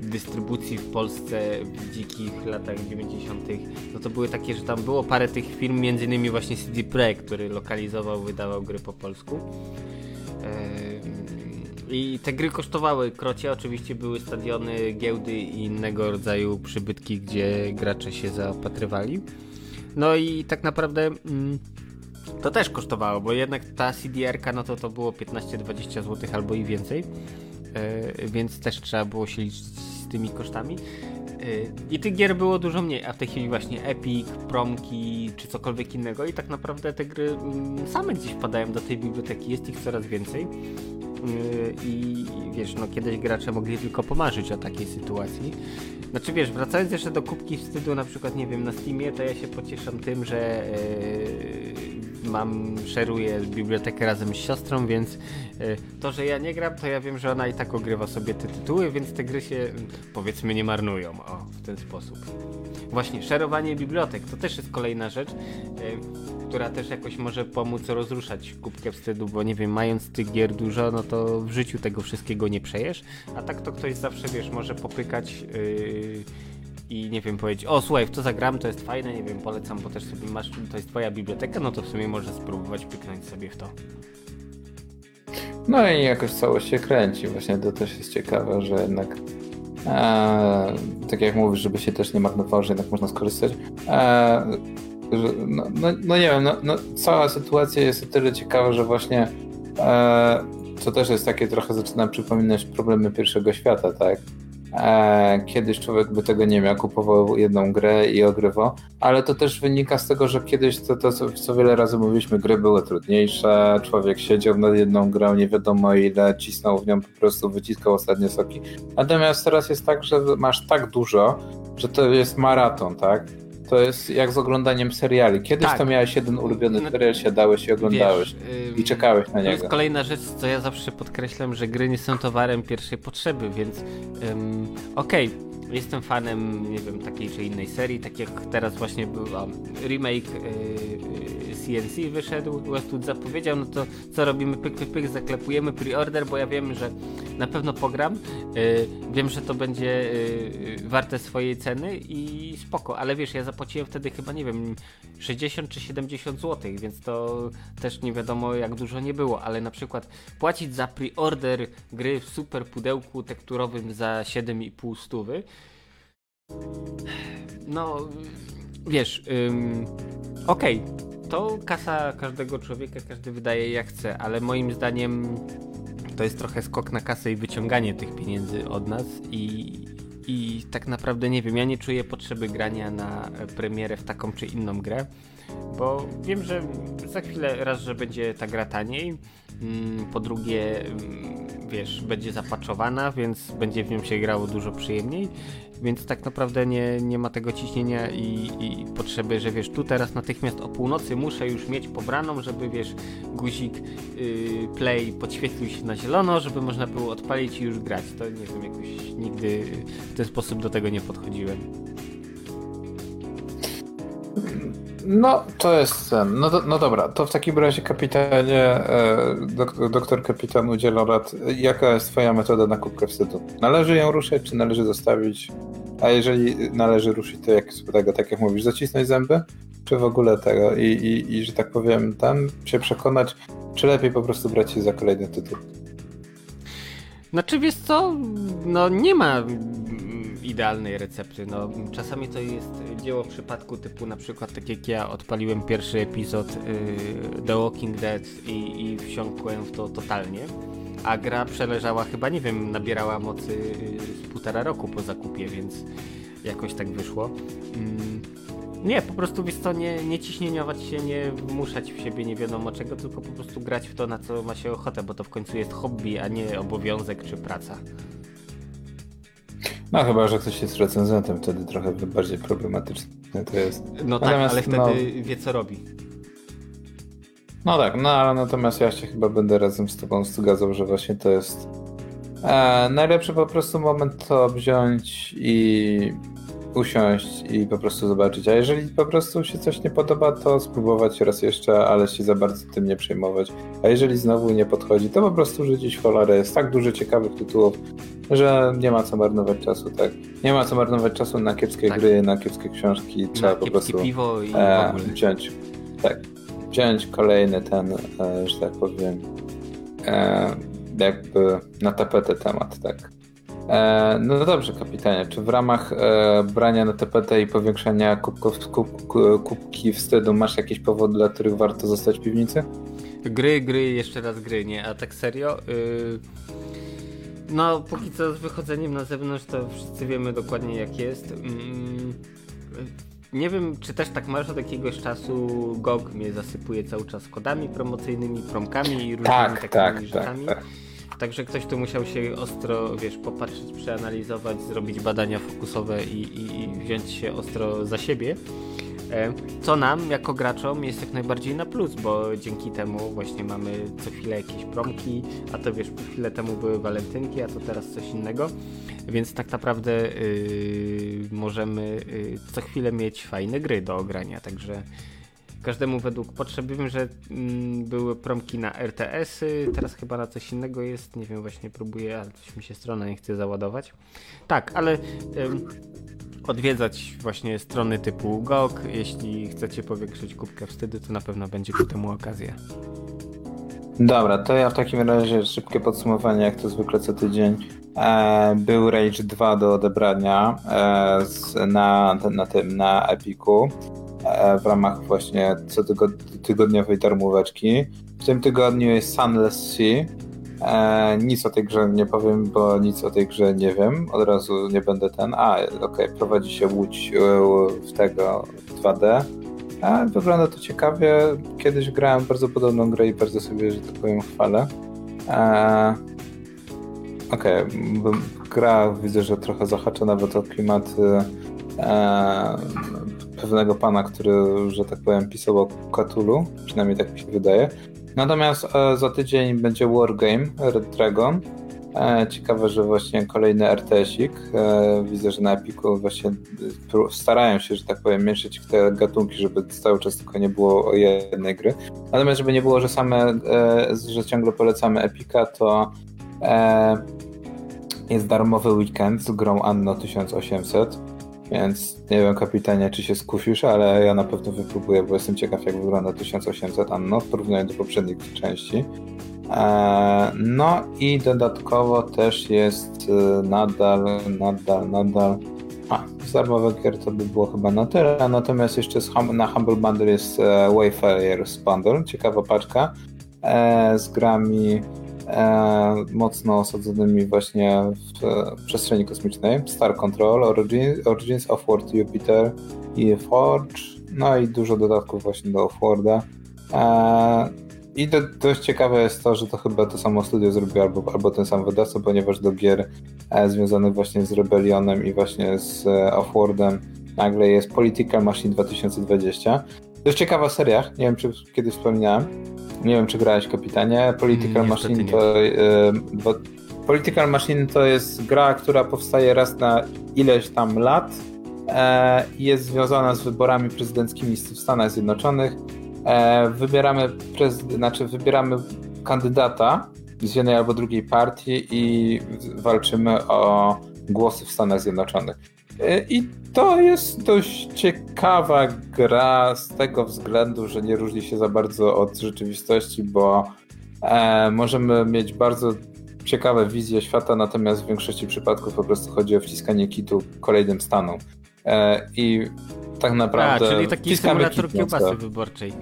dystrybucji w Polsce w dzikich latach 90., no to były takie, że tam było parę tych firm, między innymi właśnie CD Projekt, który lokalizował, wydawał gry po polsku. I te gry kosztowały krocie, oczywiście były stadiony, giełdy i innego rodzaju przybytki, gdzie gracze się zaopatrywali. No i tak naprawdę mm, to też kosztowało, bo jednak ta CDR-ka no to to było 15-20 zł albo i więcej, yy, więc też trzeba było się liczyć tymi kosztami. Yy, I tych gier było dużo mniej, a w tej chwili właśnie Epic, Promki czy cokolwiek innego i tak naprawdę te gry yy, same gdzieś wpadają do tej biblioteki, jest ich coraz więcej. Yy, i wiesz, no kiedyś gracze mogli tylko pomarzyć o takiej sytuacji. Znaczy wiesz, wracając jeszcze do kubki wstydu na przykład, nie wiem, na Steamie, to ja się pocieszam tym, że yy, mam, szeruję bibliotekę razem z siostrą, więc to, że ja nie gram, to ja wiem, że ona i tak ogrywa sobie te tytuły, więc te gry się powiedzmy nie marnują, o, w ten sposób. Właśnie, szerowanie bibliotek to też jest kolejna rzecz, yy, która też jakoś może pomóc rozruszać kubkę wstydu, bo nie wiem, mając tych gier dużo, no to w życiu tego wszystkiego nie przejesz, a tak to ktoś zawsze, wiesz, może popykać yy, i nie wiem, powiedzieć, o słuchaj, w to zagram, to jest fajne, nie wiem, polecam, bo też sobie masz, to jest twoja biblioteka, no to w sumie można spróbować pyknąć sobie w to. No i jakoś całość się kręci, właśnie to też jest ciekawe, że jednak e, tak jak mówisz, żeby się też nie marnowało, że jednak można skorzystać. E, że no, no, no, nie wiem, no, no, cała sytuacja jest o tyle ciekawa, że właśnie e, to też jest takie trochę zaczyna przypominać problemy pierwszego świata, tak? E, kiedyś człowiek by tego nie miał, kupował jedną grę i ogrywał, ale to też wynika z tego, że kiedyś to, to co, co wiele razy mówiliśmy, gry były trudniejsze, człowiek siedział nad jedną grą, nie wiadomo ile, cisnął w nią, po prostu wyciskał ostatnie soki. Natomiast teraz jest tak, że masz tak dużo, że to jest maraton, tak? To jest jak z oglądaniem seriali. Kiedyś tak. to miałeś jeden ulubiony no, serial, siadałeś i oglądałeś wiesz, i czekałeś na niego. To jest kolejna rzecz, co ja zawsze podkreślam, że gry nie są towarem pierwszej potrzeby, więc okej, okay jestem fanem, nie wiem, takiej czy innej serii, tak jak teraz właśnie był remake yy, CNC wyszedł, Westwood zapowiedział, no to co robimy, pyk, pyk, pyk, zaklepujemy pre-order, bo ja wiem, że na pewno pogram, yy, wiem, że to będzie yy, warte swojej ceny i spoko, ale wiesz, ja zapłaciłem wtedy chyba, nie wiem, 60 czy 70 zł, więc to też nie wiadomo jak dużo nie było, ale na przykład płacić za pre-order gry w super pudełku tekturowym za 7,5 stówy, no, wiesz, ym, okej, okay, to kasa każdego człowieka, każdy wydaje jak chce, ale moim zdaniem to jest trochę skok na kasę i wyciąganie tych pieniędzy od nas i, i tak naprawdę nie wiem, ja nie czuję potrzeby grania na premierę w taką czy inną grę, bo wiem, że za chwilę raz, że będzie ta gra taniej, mm, po drugie, mm, wiesz, będzie zapaczowana, więc będzie w nią się grało dużo przyjemniej więc tak naprawdę nie, nie ma tego ciśnienia i, i potrzeby, że wiesz, tu teraz natychmiast o północy muszę już mieć pobraną, żeby wiesz, guzik yy, play podświetlił się na zielono, żeby można było odpalić i już grać. To nie wiem, jakoś nigdy w ten sposób do tego nie podchodziłem. No, to jest ten. No, no dobra, to w takim razie kapitanie, e, doktor, doktor kapitan udziela rad. Jaka jest twoja metoda na kubkę wstydu? Należy ją ruszyć, czy należy zostawić? A jeżeli należy ruszyć, to jak tego, tak jak mówisz, zacisnąć zęby? Czy w ogóle tego? I, i, i że tak powiem, tam się przekonać, czy lepiej po prostu brać się za kolejny tytuł? Znaczy wiesz co, no nie ma idealnej recepty. No, czasami to jest dzieło w przypadku typu na przykład tak jak ja odpaliłem pierwszy epizod yy, The Walking Dead i, i wsiąkłem w to totalnie. A gra przeleżała chyba, nie wiem, nabierała mocy yy, z półtora roku po zakupie, więc jakoś tak wyszło. Yy, nie, po prostu wiesz co, nie, nie ciśnieniować się, nie wmuszać w siebie nie wiadomo czego, tylko po prostu grać w to, na co ma się ochotę, bo to w końcu jest hobby, a nie obowiązek czy praca. No chyba, że ktoś jest recenzentem, wtedy trochę bardziej problematyczne to jest. No tak, natomiast, ale wtedy no, wie co robi. No tak, no ale natomiast ja się chyba będę razem z tobą zgadzał, że właśnie to jest e, najlepszy po prostu moment to wziąć i usiąść i po prostu zobaczyć. A jeżeli po prostu się coś nie podoba, to spróbować raz jeszcze, ale się za bardzo tym nie przejmować. A jeżeli znowu nie podchodzi, to po prostu rzucić cholerę. Jest tak dużo ciekawych tytułów, że nie ma co marnować czasu, tak. Nie ma co marnować czasu na kiepskie tak. gry, na kiepskie książki. Trzeba po prostu piwo i e, wziąć. Tak. Wziąć kolejny ten, e, że tak powiem, e, jakby na tapetę temat, tak. E, no dobrze, kapitanie. Czy w ramach e, brania na TPT i powiększania kubków, kub, kubki wstydu masz jakieś powody, dla których warto zostać w piwnicy? Gry, gry, jeszcze raz gry, nie? A tak serio? Yy... No, póki co z wychodzeniem na zewnątrz to wszyscy wiemy dokładnie jak jest. Mm, nie wiem, czy też tak masz od jakiegoś czasu GOG mnie zasypuje cały czas kodami promocyjnymi, promkami i różnymi tak, takimi tak, tak rzeczami. Tak, tak. Także ktoś tu musiał się ostro, wiesz, popatrzeć, przeanalizować, zrobić badania fokusowe i, i, i wziąć się ostro za siebie. E, co nam, jako graczom, jest jak najbardziej na plus, bo dzięki temu właśnie mamy co chwilę jakieś promki, a to wiesz, chwilę temu były walentynki, a to teraz coś innego, więc tak naprawdę yy, możemy yy, co chwilę mieć fajne gry do ogrania, także każdemu według potrzeb. Wiem, że mm, były promki na RTS-y, teraz chyba na coś innego jest, nie wiem, właśnie próbuję, ale coś mi się strona nie chce załadować. Tak, ale ym, odwiedzać właśnie strony typu GOG, jeśli chcecie powiększyć kubkę wstydu, to na pewno będzie ku temu okazja. Dobra, to ja w takim razie szybkie podsumowanie, jak to zwykle co tydzień. E, był Rage 2 do odebrania e, z, na, na tym, na Epiku. E, w ramach właśnie co tygodniowej darmóweczki. W tym tygodniu jest Sunless Sea. E, nic o tej grze nie powiem, bo nic o tej grze nie wiem. Od razu nie będę ten. A, okej, okay, prowadzi się łódź w tego 2D. A, wygląda to ciekawie. Kiedyś grałem bardzo podobną grę i bardzo sobie, że tak powiem, chwalę. E, okej, okay. gra widzę, że trochę zahacza nawet o klimat e, pewnego pana, który, że tak powiem, pisał o Cthulhu, przynajmniej tak mi się wydaje. Natomiast e, za tydzień będzie Wargame Red Dragon. E, ciekawe, że właśnie kolejny RTS-ik. E, widzę, że na Epiku właśnie starają się, że tak powiem, mieszyć te gatunki, żeby cały czas tylko nie było jednej gry. Natomiast żeby nie było, że same, że ciągle polecamy Epika, to jest darmowy weekend z grą Anno 1800 więc nie wiem, kapitanie, czy się skusisz, ale ja na pewno wypróbuję, bo jestem ciekaw, jak wygląda 1800 Anno w porównaniu do poprzednich części. Eee, no i dodatkowo też jest e, nadal, nadal, nadal. A, z gier to by było chyba na tyle. Natomiast jeszcze na Humble Bundle jest e, Wayfarer's Bundle, ciekawa paczka e, z grami mocno osadzonymi właśnie w e, przestrzeni kosmicznej. Star Control, Origins, Origins Offworld Jupiter i Forge, no i dużo dodatków właśnie do Offworlda. E, I do, dość ciekawe jest to, że to chyba to samo studio zrobiło albo, albo ten sam wydawca, ponieważ do gier e, związanych właśnie z Rebellionem i właśnie z e, Offworldem nagle jest Political Machine 2020. Dość ciekawa seria, nie wiem czy kiedyś wspomniałem. Nie wiem, czy grałeś kapitanie. Political Machine to. Yy, Political Machine to jest gra, która powstaje raz na ileś tam lat e, i jest związana z wyborami prezydenckimi w Stanach Zjednoczonych. E, wybieramy, prezyd- znaczy wybieramy kandydata z jednej albo drugiej partii i walczymy o głosy w Stanach Zjednoczonych. E, I to jest dość ciekawa gra z tego względu, że nie różni się za bardzo od rzeczywistości, bo e, możemy mieć bardzo ciekawe wizje świata, natomiast w większości przypadków po prostu chodzi o wciskanie kitu kolejnym stanom. E, I tak naprawdę. A, czyli taki symulator kiełbasy wyborczej.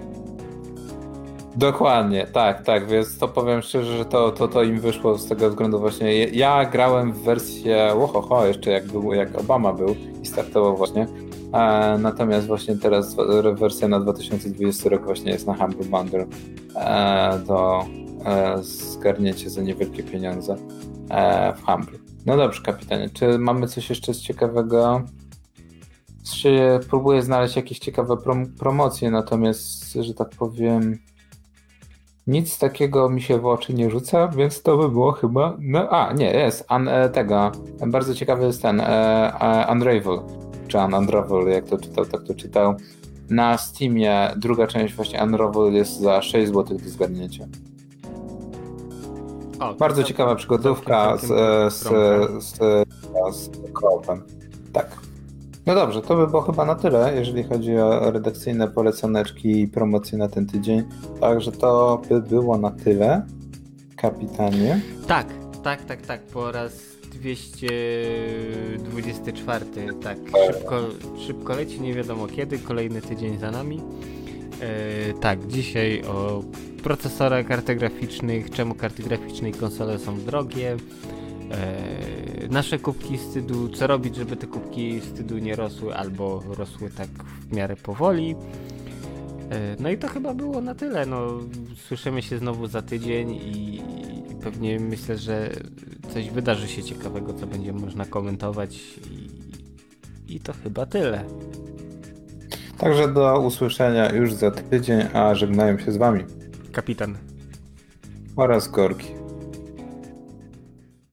Dokładnie, tak, tak, więc to powiem szczerze, że to, to, to im wyszło z tego względu właśnie. Ja grałem w wersję, ohoho, jeszcze jak, był, jak Obama był i startował właśnie, e, natomiast właśnie teraz wersja na 2020 rok właśnie jest na Humble Bundle e, do e, zgarnięcia za niewielkie pieniądze e, w Humble. No dobrze, kapitanie, czy mamy coś jeszcze z ciekawego? Czy próbuję znaleźć jakieś ciekawe prom promocje, natomiast, że tak powiem, nic takiego mi się w oczy nie rzuca, więc to by było chyba. No, a, nie, jest. Un, e, tego. Bardzo ciekawy jest ten. E, e, Unravel. Czy un, Unravel, jak to czytał, tak to czytał. Na Steamie druga część właśnie Unravel jest za 6 zł do zgadnięcia. O, Bardzo ciekawa przygodówka z, z, z, z, z, z Tak. No dobrze, to by było chyba na tyle, jeżeli chodzi o redakcyjne poleconeczki i promocje na ten tydzień. Także to by było na tyle, kapitanie. Tak, tak, tak, tak, po raz 224, tak, szybko, szybko leci, nie wiadomo kiedy, kolejny tydzień za nami. E, tak, dzisiaj o procesorach, kartach graficznych, czemu karty graficzne i konsole są drogie, nasze kubki wstydu, co robić, żeby te kubki wstydu nie rosły albo rosły tak w miarę powoli. E, no i to chyba było na tyle. No, słyszymy się znowu za tydzień i, i pewnie myślę, że coś wydarzy się ciekawego, co będzie można komentować i, i to chyba tyle. Także do usłyszenia już za tydzień, a żegnają się z Wami kapitan oraz Gorki.